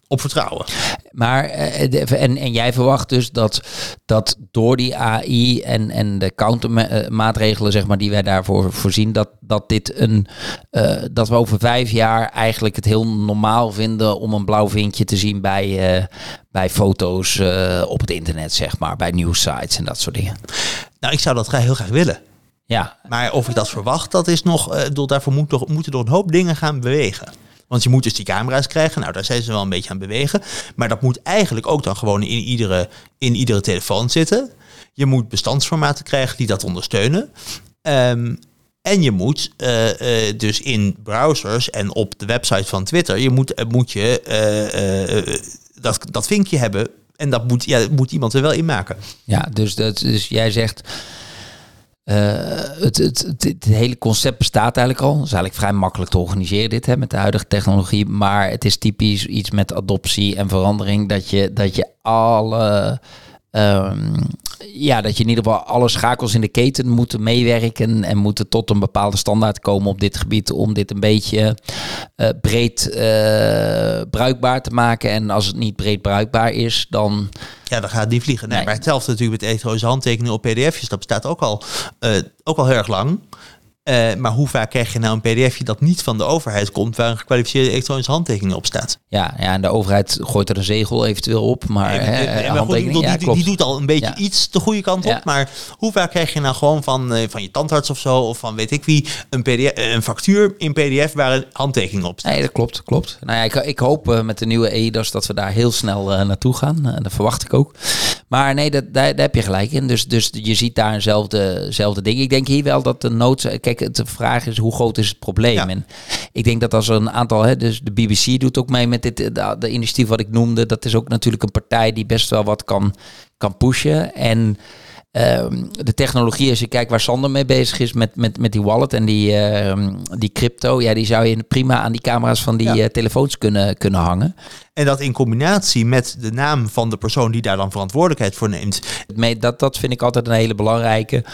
op vertrouwen. Maar eh, de- en, en jij verwacht dus dat, dat door die AI en, en de countermaatregelen zeg maar, die wij daarvoor voorzien, dat, dat dit een eh, dat we over vijf jaar eigenlijk het heel normaal vinden om een blauw vinkje te zien bij, eh, bij foto's eh, op het internet, zeg maar, bij nieuwsites en dat soort dingen. Nou, ik zou dat graag, heel graag willen. Ja, Maar of ik dat verwacht, dat is nog. eh, ik bedoel, daarvoor moet nog, moeten er een hoop dingen gaan bewegen. Want je moet dus die camera's krijgen. Nou, daar zijn ze wel een beetje aan bewegen. Maar dat moet eigenlijk ook dan gewoon in iedere, in iedere telefoon zitten. Je moet bestandsformaten krijgen die dat ondersteunen. Ehm, en je moet eh, eh, dus in browsers en op de website van Twitter, je moet, eh, moet je dat, dat vinkje hebben. En dat moet, ja, moet iemand er wel in maken. ja dus, dat, dus jij zegt. Eh, het, het, het, het hele concept bestaat eigenlijk al. Het is eigenlijk vrij makkelijk te organiseren, dit hè, met de huidige technologie. Maar het is typisch iets met adoptie en verandering. Dat je, dat je alle. Ehm, ja, dat je in ieder geval alle schakels in de keten moeten meewerken en moeten tot een bepaalde standaard komen op dit gebied om dit een beetje eh, breed eh, bruikbaar te maken. En als het niet breed bruikbaar is, dan Ja, dan gaat niet vliegen. Nee, Nee. Maar hetzelfde natuurlijk met elektronische handtekeningen op pdf'jes. Dat bestaat ook al, eh, ook al heel erg lang. Eh, maar hoe vaak krijg je nou een pdfje dat niet van de overheid komt... waar een gekwalificeerde elektronische handtekening op staat? Ja, ja, en de overheid gooit er een zegel eventueel op, maar Nee, hè, nee, nee, maar goed, ik handtekening, bedoel, ja, die, doet al een beetje Ja. iets de goede kant op. Ja. Maar hoe vaak krijg je nou gewoon van, eh, van je tandarts of zo... of van weet ik wie, een, PDF, een factuur in pdf waar een handtekening op staat? Nee, dat klopt, klopt. Nou ja, ik, ik hoop eh, met de nieuwe EIDAS dat we daar heel snel eh, naartoe gaan. Eh, dat verwacht ik ook. Maar nee, dat, daar, daar heb je gelijk in. Dus, dus je ziet daar eenzelfde zelfde ding. Ik denk hier wel dat de nood... Kijk, de vraag is hoe groot is het probleem? Ja. En ik denk dat als er een aantal... Hè, dus de BBC doet ook mee met dit, de, de initiatief wat ik noemde. Dat is ook natuurlijk een partij die best wel wat kan, kan pushen. En... Ehm, de technologie, als je kijkt waar Sander mee bezig is met, met, met die wallet en die, ehm, die crypto, ja, die zou je prima aan die camera's van die Ja. eh, telefoons kunnen, kunnen hangen. En dat in combinatie met de naam van de persoon die daar dan verantwoordelijkheid voor neemt... Dat, dat vind ik altijd een hele belangrijke.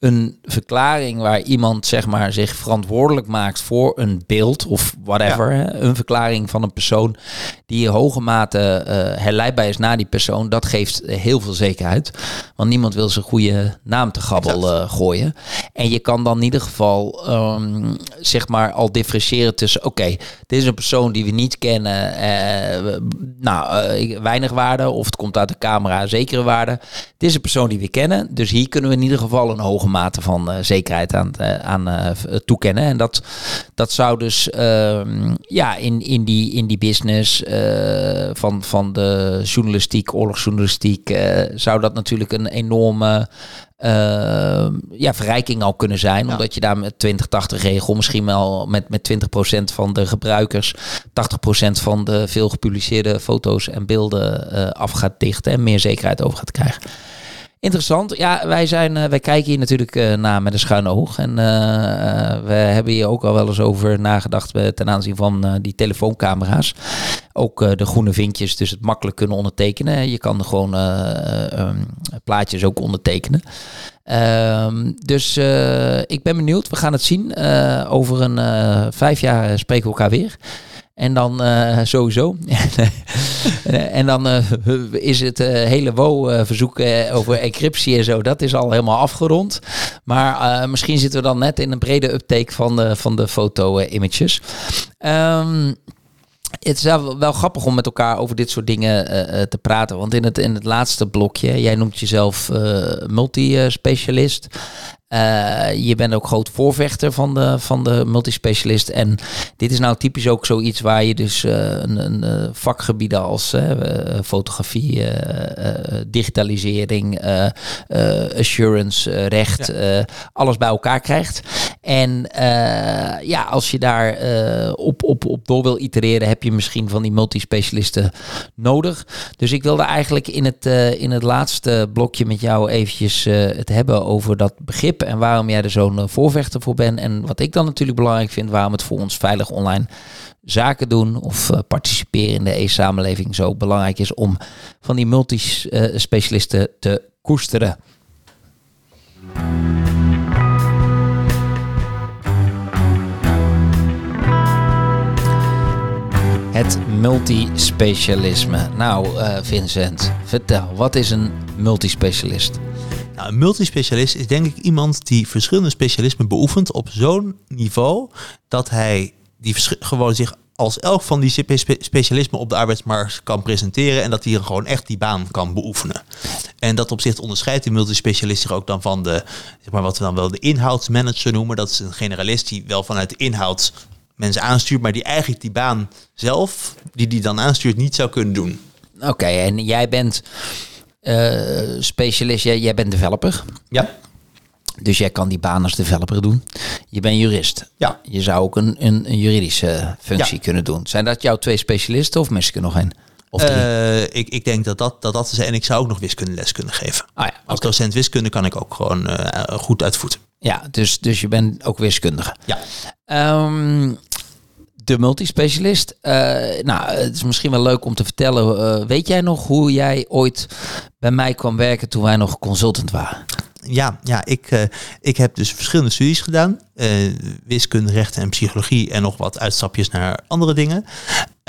Een verklaring waar iemand zeg maar, zich verantwoordelijk maakt voor een beeld of whatever. Een verklaring van een persoon die in hoge mate eh, herleidbaar is naar die persoon. Dat geeft heel veel zekerheid. Want niemand wil zijn goede naam te gabbel eh, gooien. En je kan dan in ieder geval ehm, zeg maar al differentiëren tussen... oké, dit is een persoon die we niet kennen. eh, nou, weinig waarde. Of het komt uit de camera, zekere waarde. Dit is een persoon die we kennen. Dus hier kunnen we in ieder geval een hoge mate van eh, zekerheid aan, eh, aan eh, toekennen. En dat, dat zou dus ehm, ja, in, in, die, in die business van, van de journalistiek, oorlogsjournalistiek... zou dat natuurlijk een enorme eh, ja, verrijking al kunnen zijn. Ja. Omdat je daar met 20-80 regel misschien wel met, met 20% van de gebruikers, 80% van de veel gepubliceerde foto's en beelden af gaat dichten en meer zekerheid over gaat krijgen. Interessant. Ja, wij, zijn, eh, wij kijken hier natuurlijk eh, naar met een schuin oog. En eh, we hebben hier ook al wel eens over nagedacht ten aanzien van die telefooncamera's. Ook de groene vinkjes, dus het makkelijk kunnen ondertekenen. Je kan er gewoon eh, eh, ehm, plaatjes ook ondertekenen. Ehm, dus ik ben benieuwd. We gaan het zien. Over een vijf jaar spreken we elkaar weer. En dan eh, sowieso. en dan eh, is het eh, hele WO-verzoek over encryptie en zo. Dat is al helemaal afgerond. Maar misschien zitten we dan net in een brede uptake van de, van de foto-images. Ehm het is wel, grappig om met elkaar over dit soort dingen te praten. Want in het, in het laatste blokje, jij noemt jezelf eh multispecialist. Eh, je bent ook groot voorvechter van de, van de multispecialist. En dit is nou typisch ook zoiets waar je dus eh, een, een eh, vakgebieden als fotografie, digitalisering, assurance, recht, alles bij elkaar krijgt. En ja, als je daar op, op, op door wil itereren, heb je misschien van die multispecialisten nodig. Dus ik wilde eigenlijk in het, in het laatste blokje met jou eventjes het hebben over dat begrip en waarom jij er zo'n eh, voorvechter voor bent. En wat ik dan natuurlijk belangrijk vind, waarom het voor ons veilig online zaken doen of eh, participeren in de e-samenleving zo belangrijk is om van die multispecialisten te koesteren. Het multispecialisme. Nou, Vincent, vertel, wat is een multispecialist? Nou, een multispecialist is denk ik iemand die verschillende specialismen beoefent op zo'n niveau dat hij die gewoon zich als elk van die specialismen op de arbeidsmarkt kan presenteren en dat hij gewoon echt die baan kan beoefenen. En dat opzicht onderscheidt die multispecialist zich ook dan van de, zeg maar wat we dan wel de inhoudsmanager noemen. Dat is een generalist die wel vanuit de inhoud mensen aanstuurt, maar die eigenlijk die baan zelf, die die dan aanstuurt, niet zou kunnen doen. Oké, en jij bent specialist, jij, jij bent developer. Ja. Dus jij kan die baan als developer doen. Je bent jurist. Ja. Je zou ook een, een, een juridische functie kunnen doen. Zijn dat jouw twee specialisten of misschien nog een? Of uh, ik, ik denk dat dat, dat dat is. En ik zou ook nog wiskundeles kunnen geven. Ah, ja, Als docent wiskunde kan ik ook gewoon uh, goed uitvoeten. Ja, dus, dus je bent ook wiskundige. Ja. Um, de multispecialist. Uh, nou, het is misschien wel leuk om te vertellen. weet jij nog hoe jij ooit bij mij kwam werken toen wij nog consultant waren? ja, ja ik, uh, ik heb dus verschillende studies gedaan. Wiskunde, rechten en psychologie en nog wat uitstapjes naar andere dingen.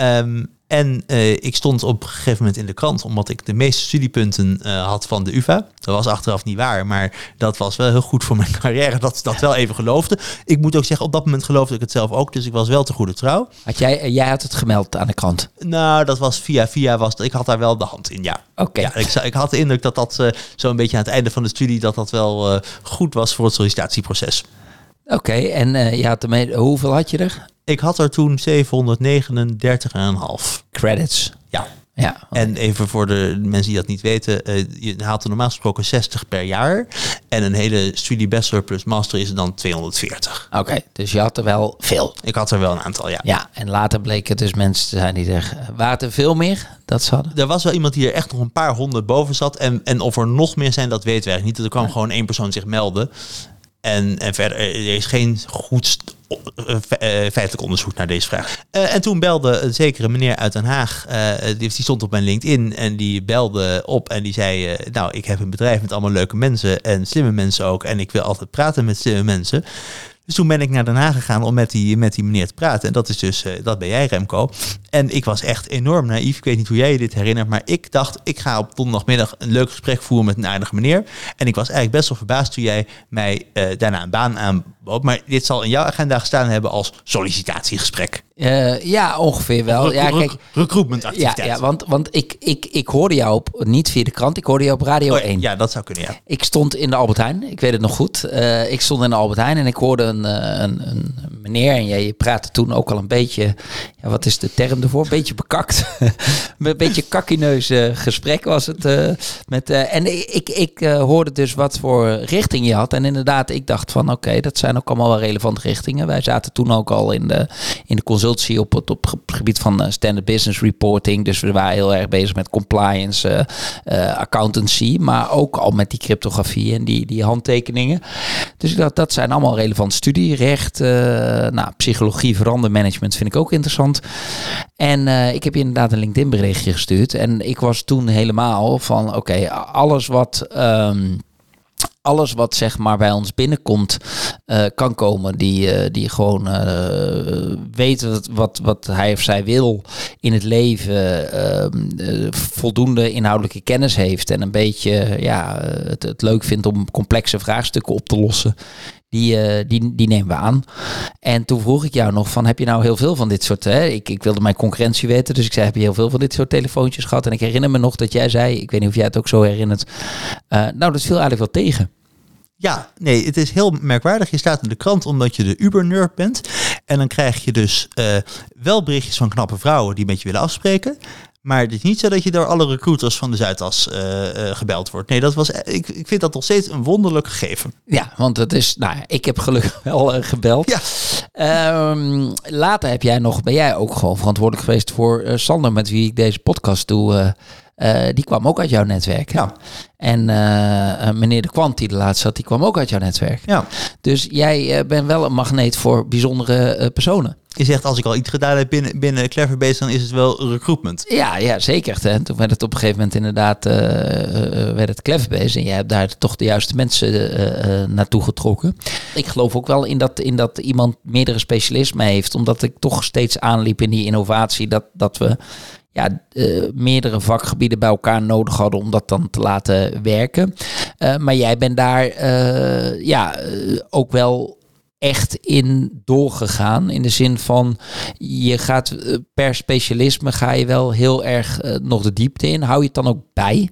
Um, en uh, ik stond op een gegeven moment in de krant, omdat ik de meeste studiepunten uh, had van de UvA. Dat was achteraf niet waar, maar dat was wel heel goed voor mijn carrière, dat ze dat wel even geloofde. Ik moet ook zeggen, op dat moment geloofde ik het zelf ook, dus ik was wel te goede trouw. Had jij, jij had het gemeld aan de krant? Nou, dat was via via, was, ik had daar wel de hand in, ja. Oké. Ja, ik, ik had de indruk dat dat uh, zo'n beetje aan het einde van de studie, dat dat wel goed was voor het sollicitatieproces. Oké, en je had ermee, hoeveel had je er? Ik had er toen 739,5 credits. Ja. Ja, En even voor de mensen die dat niet weten, uh, je haalt er normaal gesproken 60 per jaar. En een hele studie bachelor plus master is dan 240. Oké, dus je had er wel veel. Ik had er wel een aantal, ja. Ja, en later bleek het dus mensen te zijn die er... Waren er veel meer dat ze hadden? Er was wel iemand die er echt nog een paar honderd boven zat. En, en of er nog meer zijn, dat weten wij niet. Er kwam gewoon één persoon zich melden. En, en verder, er is geen goed eh, eh, feitelijk onderzoek naar deze vraag. En toen belde een zekere meneer uit Den Haag, die, die, stond op mijn LinkedIn en die belde op en die zei, nou ik heb een bedrijf met allemaal leuke mensen en slimme mensen ook en ik wil altijd praten met slimme mensen. Dus toen ben ik naar Den Haag gegaan om met die, met die meneer te praten. En dat is dus, dat ben jij Remco. En ik was echt enorm naïef. Ik weet niet hoe jij je dit herinnert. Maar ik dacht, ik ga op donderdagmiddag een leuk gesprek voeren met een aardige meneer. En ik was eigenlijk best wel verbaasd toen jij mij uh, daarna een baan aanbood. Maar dit zal in jouw agenda gestaan hebben als sollicitatiegesprek. Uh, ja, ongeveer wel. Ja, kijk, recruitment activiteit. Ja, ja want, want ik, ik, ik hoorde jou op, niet via de krant, ik hoorde jou op Radio oh, 1. Ja, dat zou kunnen, ja. Ik stond in de Albert Heijn, ik weet het nog goed. Uh, ik stond in de Albert Heijn en ik hoorde een, een, een meneer, en jij praatte toen ook al een beetje, ja, wat is de term ervoor? Een beetje bekakt. een beetje kakkineus uh, gesprek was het. met, en ik, ik hoorde dus wat voor richting je had. En inderdaad, ik dacht van oké, dat zijn ook allemaal wel relevante richtingen. Wij zaten toen ook al in de, in de consultie op het, op gebied van standard business reporting. Dus we waren heel erg bezig met compliance, accountancy, maar ook al met die cryptografie en die, die handtekeningen. Dus ik dacht, dat zijn allemaal relevant studie. Recht, nou, psychologie, verandermanagement vind ik ook interessant. En ik heb je inderdaad een LinkedIn berichtje gestuurd. En ik was toen helemaal van, oké, alles wat... Um, alles wat zeg maar bij ons binnenkomt uh, kan komen. Die, uh, die gewoon uh, weet wat, wat, wat hij of zij wil in het leven. Ehm, voldoende inhoudelijke kennis heeft. En een beetje ja, het, het leuk vindt om complexe vraagstukken op te lossen. Die, uh, die, die nemen we aan. En toen vroeg ik jou nog van, heb je nou heel veel van dit soort... Hè? Ik, ik wilde mijn concurrentie weten, dus ik zei, heb je heel veel van dit soort telefoontjes gehad? En ik herinner me nog dat jij zei, ik weet niet of jij het ook zo herinnert... Uh, nou, dat viel eigenlijk wel tegen. Ja, nee, het is heel merkwaardig. Je staat in de krant omdat je de Uber-nerd bent. En dan krijg je dus uh, wel berichtjes van knappe vrouwen die met je willen afspreken. Maar het is niet zo dat je door alle recruiters van de Zuidas uh, uh, gebeld wordt. Nee, dat was, ik, ik vind dat nog steeds een wonderlijk gegeven. Ja, want het is, nou, ik heb gelukkig wel uh, gebeld. Ja. Um, later heb jij nog, ben jij ook gewoon verantwoordelijk geweest voor Sander, met wie ik deze podcast doe. Eh, die kwam ook uit jouw netwerk. Ja. En eh, eh, meneer De Kwant die er laatst zat, die kwam ook uit jouw netwerk. Ja. Dus jij bent wel een magneet voor bijzondere personen. Je zegt, als ik al iets gedaan heb binnen, binnen Cleverbase, dan is het wel recruitment. Ja, ja zeker. Hè. Toen werd het op een gegeven moment inderdaad eh, werd het Cleverbase. En jij hebt daar toch de juiste mensen naartoe getrokken. Ik geloof ook wel in dat, in dat iemand meerdere specialismen heeft. Omdat ik toch steeds aanliep in die innovatie. Dat, dat we ja, eh, meerdere vakgebieden bij elkaar nodig hadden om dat dan te laten werken. Eh, maar jij bent daar eh, ja, ook wel echt in doorgegaan. In de zin van je gaat per specialisme ga je wel heel erg nog de diepte in. Hou je het dan ook bij?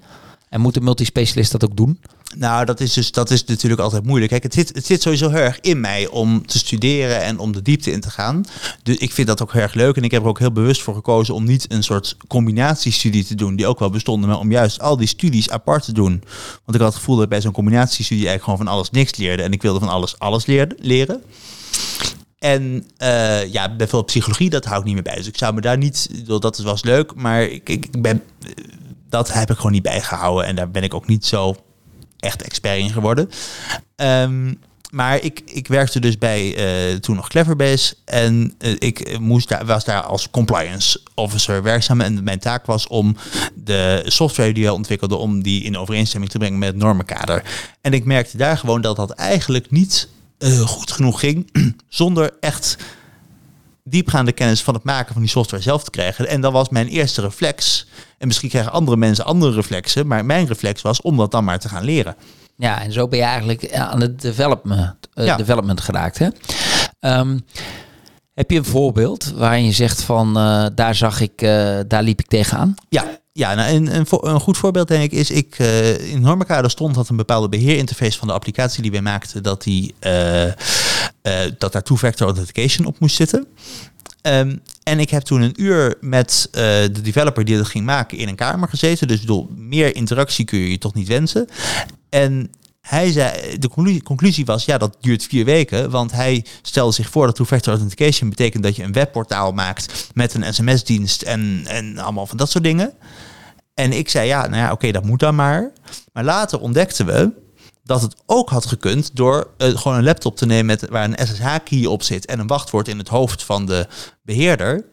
En moet de multispecialist dat ook doen? Nou, dat is dus dat is natuurlijk altijd moeilijk. Het zit, het zit sowieso heel erg in mij om te studeren en om de diepte in te gaan. Dus ik vind dat ook heel erg leuk. En ik heb er ook heel bewust voor gekozen om niet een soort combinatiestudie te doen, die ook wel bestonden, maar om juist al die studies apart te doen. Want ik had het gevoel dat ik bij zo'n combinatiestudie eigenlijk gewoon van alles niks leerde. En ik wilde van alles alles leren. En eh, ja, bijvoorbeeld psychologie, dat hou ik niet meer bij. Dus ik zou me daar niet, dat was leuk, maar ik, ik ben, dat heb ik gewoon niet bijgehouden. En daar ben ik ook niet zo echt expert in geworden. Ehm, maar ik, ik werkte dus bij eh, toen nog Cleverbase en eh, ik moest daar, was daar als compliance officer werkzaam en mijn taak was om de software die we ontwikkelden om die in overeenstemming te brengen met het normenkader. En ik merkte daar gewoon dat dat eigenlijk niet eh, goed genoeg ging zonder echt diepgaande kennis van het maken van die software zelf te krijgen. En dat was mijn eerste reflex. En misschien krijgen andere mensen andere reflexen, maar mijn reflex was om dat dan maar te gaan leren. Ja, en zo ben je eigenlijk aan het development, eh, Ja. development geraakt. Hè? Ehm, heb je een voorbeeld waarin je zegt van eh, daar zag ik, eh, daar liep ik tegenaan? Ja, ja nou, een, goed voorbeeld denk ik is, ik eh, in Normenkader stond dat een bepaalde beheerinterface van de applicatie die wij maakten, dat, die, eh, eh, dat daar two-factor authentication op moest zitten. Ehm, en ik heb toen een uur met de developer die dat ging maken in een kamer gezeten. Dus bedoel, meer interactie kun je je toch niet wensen. En hij zei, de conclusie, conclusie was, ja, dat duurt vier weken. Want hij stelde zich voor dat two-factor authentication betekent dat je een webportaal maakt met een sms-dienst en, en allemaal van dat soort dingen. En ik zei, ja, nou ja, oké, dat moet dan maar. Maar later ontdekten we dat het ook had gekund door eh, gewoon een laptop te nemen met, waar een SSH-key op zit en een wachtwoord in het hoofd van de beheerder.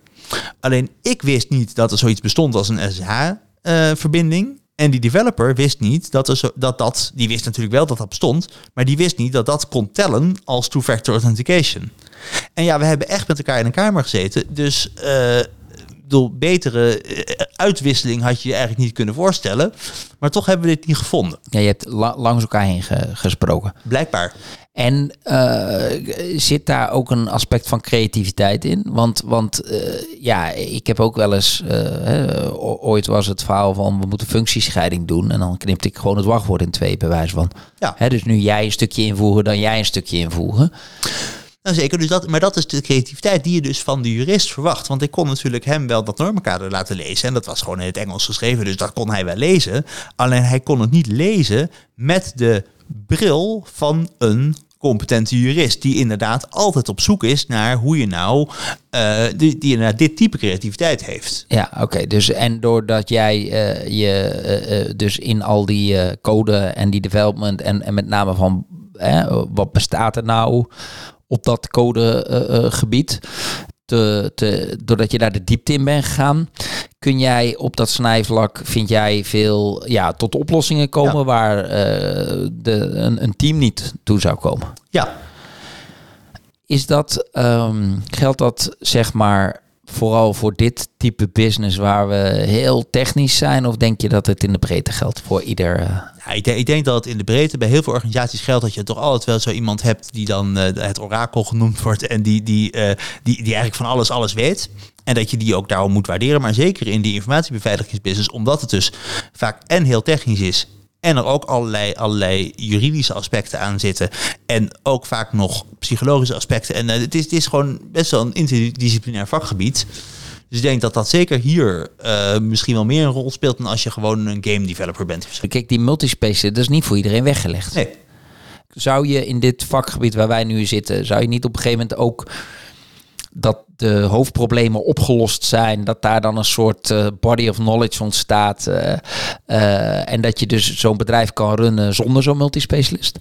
Alleen ik wist niet dat er zoiets bestond als een SSH-verbinding. en die developer wist niet dat, er zo, dat dat, die wist natuurlijk wel dat dat bestond, maar die wist niet dat dat kon tellen als two-factor authentication. En ja, we hebben echt met elkaar in een kamer gezeten, dus eh, bedoel, betere eh, uitwisseling had je je eigenlijk niet kunnen voorstellen. Maar toch hebben we dit niet gevonden. Ja, je hebt la- langs elkaar heen ge- gesproken. Blijkbaar. En eh, zit daar ook een aspect van creativiteit in? Want, want eh, ja, ik heb ook wel eens, hè, ooit was het verhaal van we moeten functiescheiding doen. En dan knipte ik gewoon het wachtwoord in twee, bij wijze van. Ja. Hè, dus nu jij een stukje invoegen, dan jij een stukje invoegen. Nou zeker, dus dat, maar dat is de creativiteit die je dus van de jurist verwacht. Want ik kon natuurlijk hem wel dat normenkader laten lezen. En dat was gewoon in het Engels geschreven, dus dat kon hij wel lezen. Alleen hij kon het niet lezen met de bril van een competente jurist. Die inderdaad altijd op zoek is naar hoe je nou, eh, die, die dit type creativiteit heeft. Ja, oké. Dus en doordat jij eh, je eh, dus in al die code en die development en, en met name van hè, wat bestaat er nou op dat codegebied, te, te, doordat je daar de diepte in bent gegaan, kun jij op dat snijvlak, vind jij veel ja, tot oplossingen komen Ja. waar eh, de, een, een team niet toe zou komen. Ja, Is dat, ehm, geldt dat zeg maar vooral voor dit type business waar we heel technisch zijn? Of denk je dat het in de breedte geldt voor ieder? eh, ik, denk, ik denk dat het in de breedte bij heel veel organisaties geldt dat je toch altijd wel zo iemand hebt die dan eh, het orakel genoemd wordt en die, die, eh, die, die eigenlijk van alles alles weet. En dat je die ook daarom moet waarderen. Maar zeker in die informatiebeveiligingsbusiness, omdat het dus vaak en heel technisch is. En er ook allerlei, allerlei juridische aspecten aan zitten. En ook vaak nog psychologische aspecten. En eh, het, is, het is gewoon best wel een interdisciplinair vakgebied. Dus ik denk dat dat zeker hier eh, misschien wel meer een rol speelt dan als je gewoon een game developer bent. Kijk, die multispace, dat is niet voor iedereen weggelegd. Nee. Zou je in dit vakgebied waar wij nu zitten, zou je niet op een gegeven moment ook dat de hoofdproblemen opgelost zijn, dat daar dan een soort eh, body of knowledge ontstaat eh, eh, en dat je dus zo'n bedrijf kan runnen zonder zo'n multispecialist?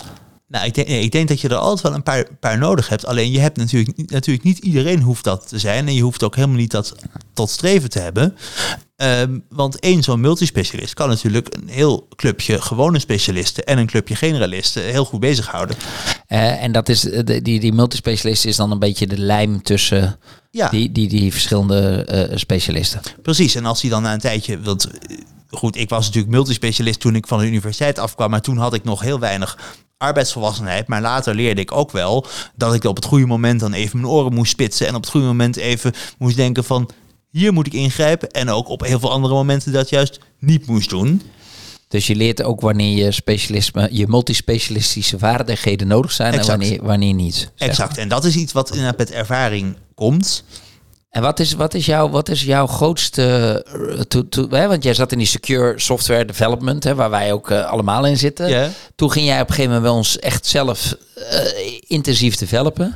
Nou, ik denk, ik denk dat je er altijd wel een paar, paar nodig hebt. Alleen je hebt natuurlijk, natuurlijk niet iedereen hoeft dat te zijn. En je hoeft ook helemaal niet dat tot streven te hebben. Ehm, want één zo'n multispecialist kan natuurlijk een heel clubje gewone specialisten en een clubje generalisten heel goed bezighouden. Eh, en dat is, eh, de, die, die multispecialist is dan een beetje de lijm tussen Ja, die, die, die verschillende eh, specialisten. precies. En als hij dan na een tijdje, want goed, ik was natuurlijk multispecialist toen ik van de universiteit afkwam, maar toen had ik nog heel weinig arbeidsvolwassenheid. Maar later leerde ik ook wel dat ik op het goede moment dan even mijn oren moest spitsen en op het goede moment even moest denken van hier moet ik ingrijpen. En ook op heel veel andere momenten dat juist niet moest doen. Dus je leert ook wanneer je specialisme, je multispecialistische vaardigheden nodig zijn Exact. en wanneer, wanneer niet. Exact. En dat is iets wat inderdaad met ervaring komt. En wat is, wat is, jouw, wat is jouw grootste... eh, to- to- hè, want jij zat in die secure software development, hè, waar wij ook eh, allemaal in zitten. Toen ging jij op een gegeven moment bij ons echt zelf eh, intensief developen.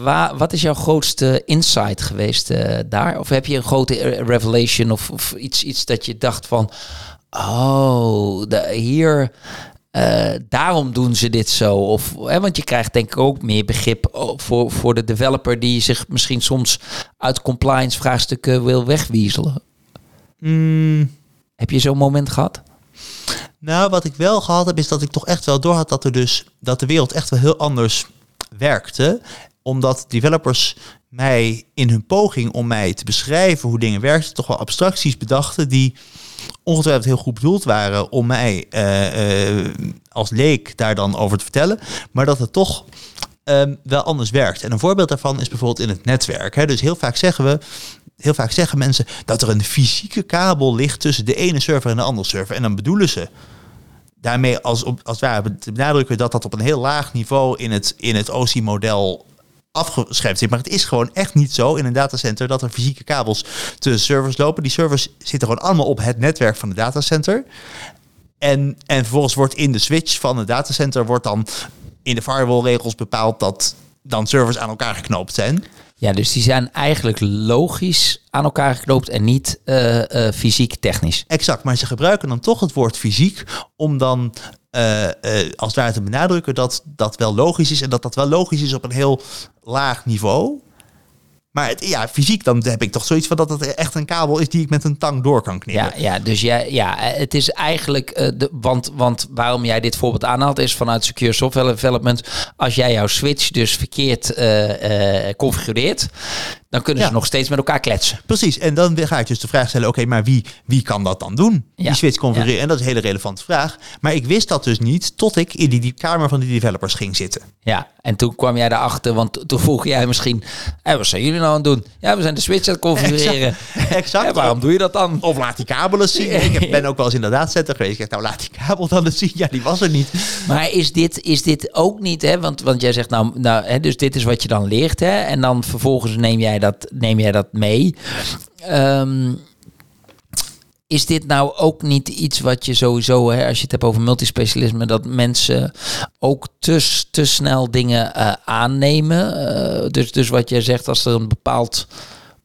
Waar, wat is jouw grootste insight geweest eh, daar? Of heb je een grote eh, revelation of, of iets, iets dat je dacht van... Oh, de, hier... eh, daarom doen ze dit zo. Of, hè, want je krijgt denk ik ook meer begrip oh, voor, voor de developer die zich misschien soms uit compliance vraagstukken wil wegwiezelen. Mm, Heb je zo'n moment gehad? Nou, wat ik wel gehad heb, is dat ik toch echt wel doorhad dat er dus dat de wereld echt wel heel anders werkte. Omdat developers mij in hun poging om mij te beschrijven hoe dingen werkten, toch wel abstracties bedachten die ongetwijfeld heel goed bedoeld waren om mij eh, eh, als leek daar dan over te vertellen. Maar dat het toch ehm, wel anders werkt. En een voorbeeld daarvan is bijvoorbeeld in het netwerk. Hè. Dus heel vaak zeggen we, heel vaak zeggen mensen dat er een fysieke kabel ligt tussen de ene server en de andere server. En dan bedoelen ze daarmee als, op, als ware benadrukken dat dat op een heel laag niveau in het, in het OC-model afgeschreven zit. Maar het is gewoon echt niet zo in een datacenter dat er fysieke kabels tussen servers lopen. Die servers zitten gewoon allemaal op het netwerk van de datacenter. En, en vervolgens wordt in de switch van het datacenter wordt dan in de firewall-regels bepaald dat dan servers aan elkaar geknoopt zijn. Ja, dus die zijn eigenlijk logisch aan elkaar geknoopt en niet eh, eh, fysiek technisch. Exact, maar ze gebruiken dan toch het woord fysiek om dan eh, als het ware te benadrukken dat dat wel logisch is en dat dat wel logisch is op een heel laag niveau. Maar het, ja, fysiek, dan heb ik toch zoiets van dat het echt een kabel is die ik met een tang door kan knippen. Ja, ja, dus ja, eh, het is eigenlijk, eh, de, want, want waarom jij dit voorbeeld aanhaalt is vanuit Secure Software Development. Als jij jouw switch dus verkeerd configureert, dan kunnen ze Ja. nog steeds met elkaar kletsen. Precies, en dan ga ik dus de vraag stellen, oké, maar wie, wie kan dat dan doen? Ja. Die switch configureren, en dat is een hele relevante vraag. Maar ik wist dat dus niet tot ik in die, die kamer van die developers ging zitten. Ja, en toen kwam jij daarachter, want to- toen vroeg jij misschien, hey, wat zijn jullie nou aan het doen? Ja, we zijn de switch aan het configureren. Exact. Ja, waarom doe je dat dan? Of laat die kabel eens zien. Ik ben ook wel eens in de datacenter geweest. Ik zeg, nou laat die kabel dan eens zien. Ja, die was er niet. Maar is dit, is dit ook niet, hè? Want, want jij zegt nou, nou hè, dus dit is wat je dan leert, hè? En dan vervolgens neem jij dat, neem jij dat mee. Ehm, is dit nou ook niet iets wat je sowieso, hè, als je het hebt over multispecialisme, dat mensen ook te, te snel dingen eh, aannemen? Eh, dus, dus wat jij zegt, als er een bepaald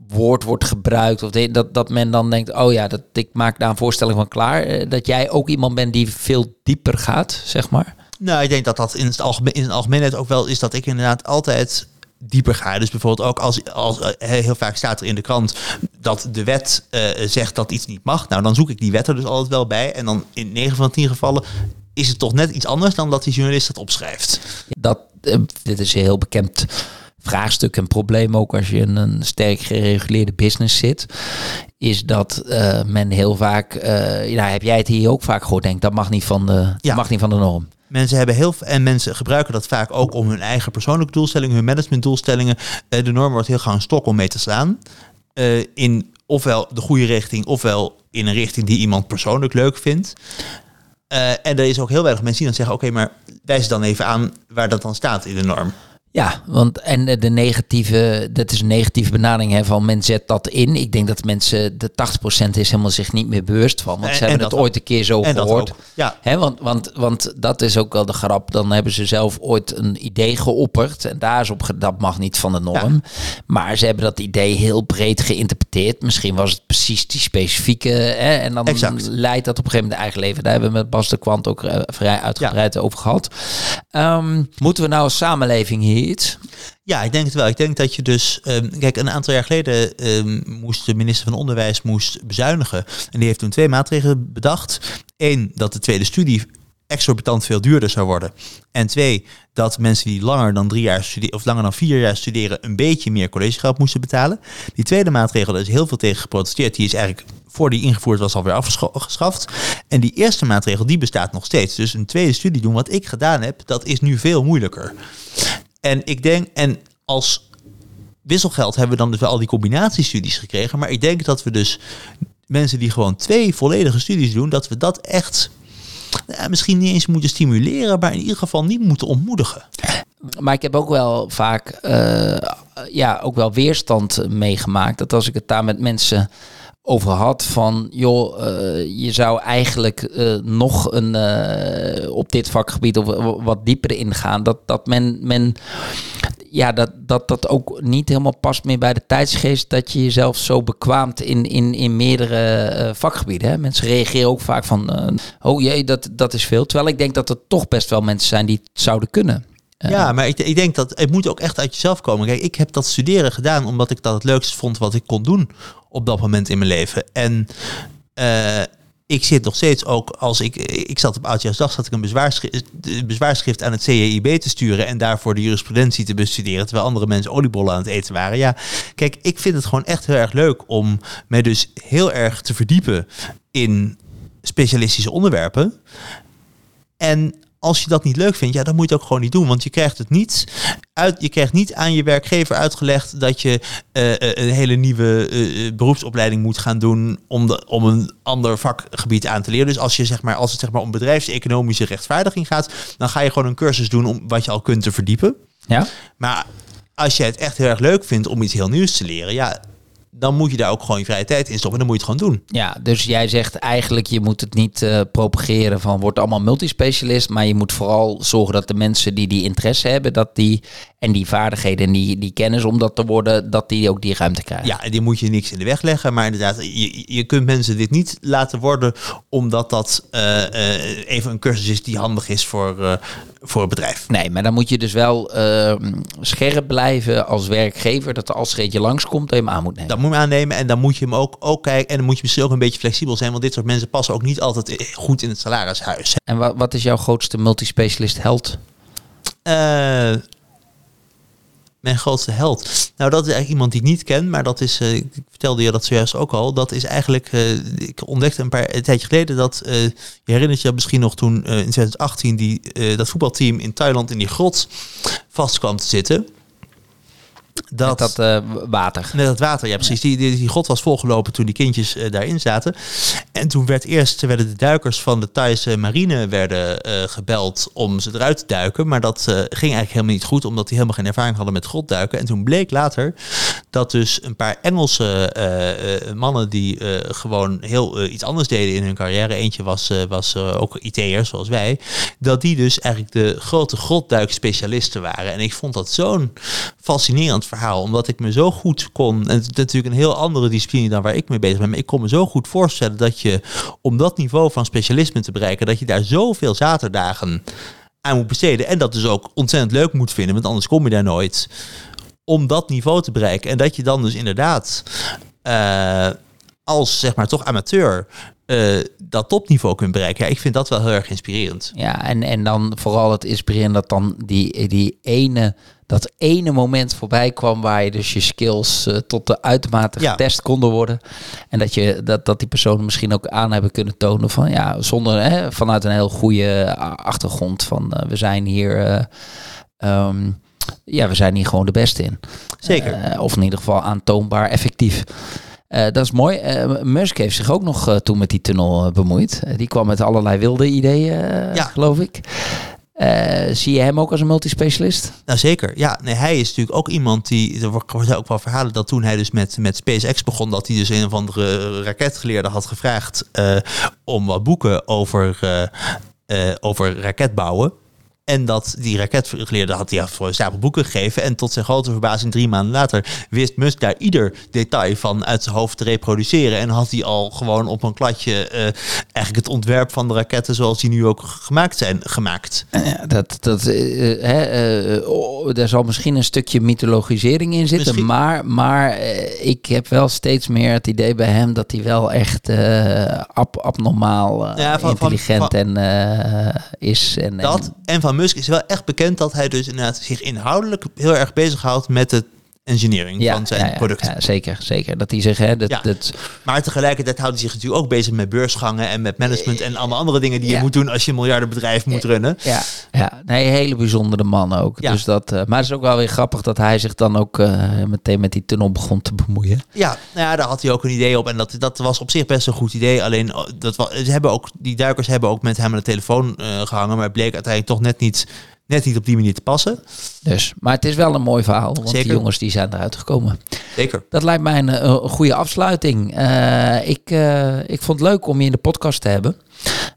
woord wordt gebruikt, of dat, dat men dan denkt, oh ja, dat, ik maak daar een voorstelling van klaar. Eh, dat jij ook iemand bent die veel dieper gaat, zeg maar. Nou, ik denk dat dat in het, algemeen, in algemeenheid ook wel is dat ik inderdaad altijd dieper ga. Dus bijvoorbeeld ook als, als eh, heel vaak staat er in de krant dat de wet eh, zegt dat iets niet mag. Nou, dan zoek ik die wet er dus altijd wel bij. En dan in 9 van 10 gevallen is het toch net iets anders dan dat die journalist dat opschrijft. Dat, eh, dit is een heel bekend vraagstuk en probleem ook als je in een sterk gereguleerde business zit. Is dat men heel vaak, ja, heb jij het hier ook vaak gehoord, denk dat mag niet van de, Ja. mag niet van de norm. Mensen hebben heel en mensen gebruiken dat vaak ook om hun eigen persoonlijke doelstellingen, hun managementdoelstellingen. Eh, de norm wordt heel gauw een stok om mee te slaan. Eh, in ofwel de goede richting, ofwel in een richting die iemand persoonlijk leuk vindt. Eh, en er is ook heel weinig mensen die dan zeggen: Oké, maar wijs dan even aan waar dat dan staat in de norm. Ja, want en de- negatieve, dat is een negatieve benadering hè, van men zet dat in. Ik denk dat mensen, de 80% is helemaal zich niet meer bewust van. Want En- ze en hebben dat het ooit een keer zo gehoord. Ja, Hè, want, want, want dat is ook wel de grap. Dan hebben ze zelf ooit een idee geopperd. En daar is op dat mag niet van de norm. Maar ze hebben dat idee heel breed geïnterpreteerd. Misschien was het precies die specifieke. Hè, en dan Exact. leidt dat op een gegeven moment de eigen leven. Daar hebben we met Bas de Kwant ook eh, vrij uitgebreid over gehad. Ehm, moeten we nou als samenleving hier Ja, ik denk het wel. Ik denk dat je dus... ehm, kijk, een aantal jaar geleden ehm, moest de minister van Onderwijs moest bezuinigen. En die heeft toen twee maatregelen bedacht. Eén, dat de tweede studie exorbitant veel duurder zou worden. En twee, dat mensen die langer dan drie jaar studeren of langer dan vier jaar studeren een beetje meer collegegeld moesten betalen. Die tweede maatregel, daar is heel veel tegen geprotesteerd. Die is eigenlijk voor die ingevoerd was alweer afgeschaft. En die eerste maatregel, die bestaat nog steeds. Dus een tweede studie doen, wat ik gedaan heb, dat is nu veel moeilijker. En ik denk, en als wisselgeld hebben we dan dus wel al die combinatiestudies gekregen. Maar ik denk dat we dus mensen die gewoon twee volledige studies doen, dat we dat echt nou, misschien niet eens moeten stimuleren, maar in ieder geval niet moeten ontmoedigen. Maar ik heb ook wel vaak eh, ja, ook wel weerstand meegemaakt. Dat als ik het daar met mensen over had van joh, eh, je zou eigenlijk eh, nog een eh, op dit vakgebied of wat dieper ingaan. Dat, dat men, men ja, dat, dat dat ook niet helemaal past meer bij de tijdsgeest dat je jezelf zo bekwaamt in, in, in meerdere vakgebieden. Hè? Mensen reageren ook vaak van oh jee, dat, dat is veel. Terwijl ik denk dat er toch best wel mensen zijn die het zouden kunnen. Eh, Ja, maar ik, ik denk dat het moet ook echt uit jezelf komen. Kijk, ik heb dat studeren gedaan omdat ik dat het leukste vond wat ik kon doen op dat moment in mijn leven. En eh, ik zit nog steeds ook als ik, ik zat op Oudjaarsdag, zat ik een bezwaarschrift, een bezwaarschrift aan het CJIB te sturen en daarvoor de jurisprudentie te bestuderen, terwijl andere mensen oliebollen aan het eten waren. Ja, kijk, ik vind het gewoon echt heel erg leuk om mij dus heel erg te verdiepen in specialistische onderwerpen. En als je dat niet leuk vindt, ja, dan moet je het ook gewoon niet doen. Want je krijgt het niet uit. Je krijgt niet aan je werkgever uitgelegd dat je eh, eh, een hele nieuwe eh, beroepsopleiding moet gaan doen om, de, om een ander vakgebied aan te leren. Dus als je zeg maar, als het zeg maar om bedrijfseconomische rechtvaardiging gaat, dan ga je gewoon een cursus doen om wat je al kunt te verdiepen. Ja? Maar als je het echt heel erg leuk vindt om iets heel nieuws te leren, ja, dan moet je daar ook gewoon je vrije tijd in stoppen. En dan moet je het gewoon doen. Ja, dus jij zegt eigenlijk je moet het niet eh, propageren van wordt allemaal multispecialist, maar je moet vooral zorgen dat de mensen die die interesse hebben, dat die en die vaardigheden en die, die kennis om dat te worden, dat die ook die ruimte krijgen. Ja, en die moet je niks in de weg leggen. Maar inderdaad, je, je kunt mensen dit niet laten worden omdat dat eh, eh, even een cursus is die handig is voor, voor het bedrijf. Nee, maar dan moet je dus wel eh, scherp blijven als werkgever dat als er eentje langskomt, dat je hem aan moet nemen. Moet je aannemen en dan moet je hem ook, ook kijken. En dan moet je misschien ook een beetje flexibel zijn. Want dit soort mensen passen ook niet altijd goed in het salarishuis. En wat, wat is jouw grootste multispecialist held? Eh, mijn grootste held. Nou, dat is eigenlijk iemand die ik niet ken, maar dat is, eh, ik vertelde je dat zojuist ook al. Dat is eigenlijk, eh, ik ontdekte een paar een tijdje geleden dat, eh, je herinnert je misschien nog toen eh, in 2018 die, eh, dat voetbalteam in Thailand in die grot vast kwam te zitten. Dat, dat eh, water. Net het water, ja precies. Die, die, die grot was volgelopen toen die kindjes eh, daarin zaten. En toen werd eerst werden de duikers van de Thaise marine werden, eh, gebeld om ze eruit te duiken. Maar dat ging eigenlijk helemaal niet goed, omdat die helemaal geen ervaring hadden met grotduiken. En toen bleek later dat dus een paar Engelse mannen die gewoon heel iets anders deden in hun carrière. Eentje was, was ook IT'er, zoals wij. Dat die dus eigenlijk de grote grotduikspecialisten waren. En ik vond dat zo'n fascinerend verhaal, omdat ik me zo goed kon, en het is natuurlijk een heel andere discipline dan waar ik mee bezig ben, maar ik kon me zo goed voorstellen dat je om dat niveau van specialisme te bereiken, dat je daar zoveel zaterdagen aan moet besteden. En dat dus ook ontzettend leuk moet vinden, want anders kom je daar nooit. Om dat niveau te bereiken. En dat je dan dus inderdaad eh, als zeg maar toch amateur eh, dat topniveau kunt bereiken. Ja, ik vind dat wel heel erg inspirerend. Ja, en, en dan vooral het inspireren dat dan die, die ene, dat ene moment voorbij kwam waar je dus je skills eh, tot de uitermate Ja. getest konden worden. En dat, je, dat, dat die personen misschien ook aan hebben kunnen tonen van ja, zonder hè, vanuit een heel goede a- achtergrond van eh, we zijn hier. eh, ehm, ja, we zijn hier gewoon de beste in. Zeker. Eh, of in ieder geval aantoonbaar effectief. Eh, dat is mooi. Eh, Musk heeft zich ook nog eh, toen met die tunnel bemoeid. Die kwam met allerlei wilde ideeën, Ja. geloof ik. Zie je hem ook als een multispecialist? Nou zeker, ja. Nee, hij is natuurlijk ook iemand die, er worden ook wel verhalen dat toen hij dus met, met SpaceX begon, dat hij dus een of andere raketgeleerde had gevraagd om wat boeken over, over raketbouwen. En dat die raketgeleerde had hij voor een stapel boeken gegeven. En tot zijn grote verbazing drie maanden later wist Musk daar ieder detail van uit zijn hoofd te reproduceren. En had hij al gewoon op een kladje uh, eigenlijk het ontwerp van de raketten zoals die nu ook gemaakt zijn, gemaakt. Ja, dat, dat, uh, hè, uh, daar zal misschien een stukje mythologisering in zitten. Misschien. Maar, maar ik heb wel steeds meer het idee bij hem dat hij wel echt ab, abnormaal ja, van, intelligent van, van, en is. En, dat en van Musk is wel echt bekend dat hij dus inderdaad zich inhoudelijk heel erg bezighoudt met het engineering ja, van zijn ja, ja, zeker, zeker. Dat hij zich, hè, dat, dat... Maar tegelijkertijd houdt hij zich natuurlijk ook bezig met beursgangen en met management en allemaal andere dingen die je moet doen als je een miljardenbedrijf moet runnen. Ja, ja. Nee, een hele bijzondere man ook. Dus dat, uh, maar het is ook wel weer grappig dat hij zich dan ook uh, meteen met die tunnel begon te bemoeien. Ja, nou ja, daar had hij ook een idee op en dat, dat was op zich best een goed idee. Alleen oh, dat was, ze hebben ook, die duikers hebben ook met hem aan de telefoon uh, gehangen, maar het bleek uiteindelijk toch net niet net niet op die manier te passen. Dus, maar het is wel een mooi verhaal, want Zeker. die jongens die zijn eruit gekomen. Zeker. Dat lijkt mij een, een goede afsluiting. Uh, ik, uh, ik vond het leuk om je in de podcast te hebben.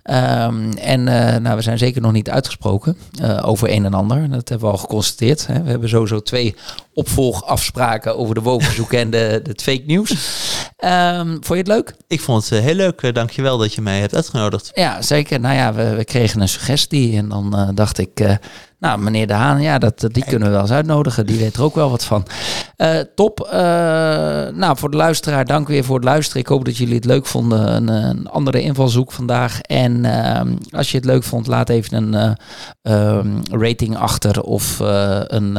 Um, en uh, nou, we zijn zeker nog niet uitgesproken over een en ander. Dat hebben we al geconstateerd. Hè. We hebben sowieso twee opvolgafspraken over de wovenzoek en de, de fake nieuws. Um, vond je het leuk? Ik vond het heel leuk. Dankjewel dat je mij hebt uitgenodigd. Ja, zeker. Nou ja, we, we kregen een suggestie en dan dacht ik... Nou, meneer De Haan, ja, dat, die kunnen we wel eens uitnodigen. Die weet er ook wel wat van. Uh, top. Uh, nou, voor de luisteraar, dank weer voor het luisteren. Ik hoop dat jullie het leuk vonden. Een, een andere invalshoek vandaag. En uh, als je het leuk vond, laat even een um, rating achter. Of een,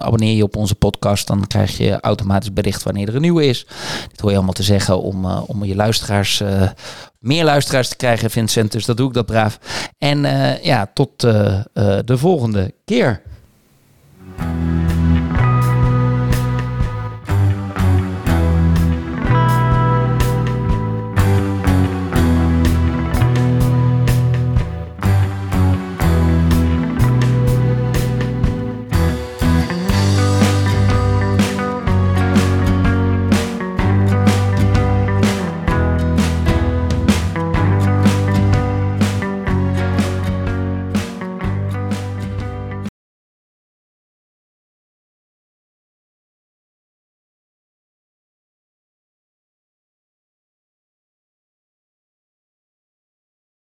abonneer je op onze podcast. Dan krijg je automatisch bericht wanneer er een nieuwe is. Dit hoor je allemaal te zeggen om, om je luisteraars meer luisteraars te krijgen, Vincent. Dus dat doe ik dat braaf. En eh, ja, tot eh, eh, de volgende keer.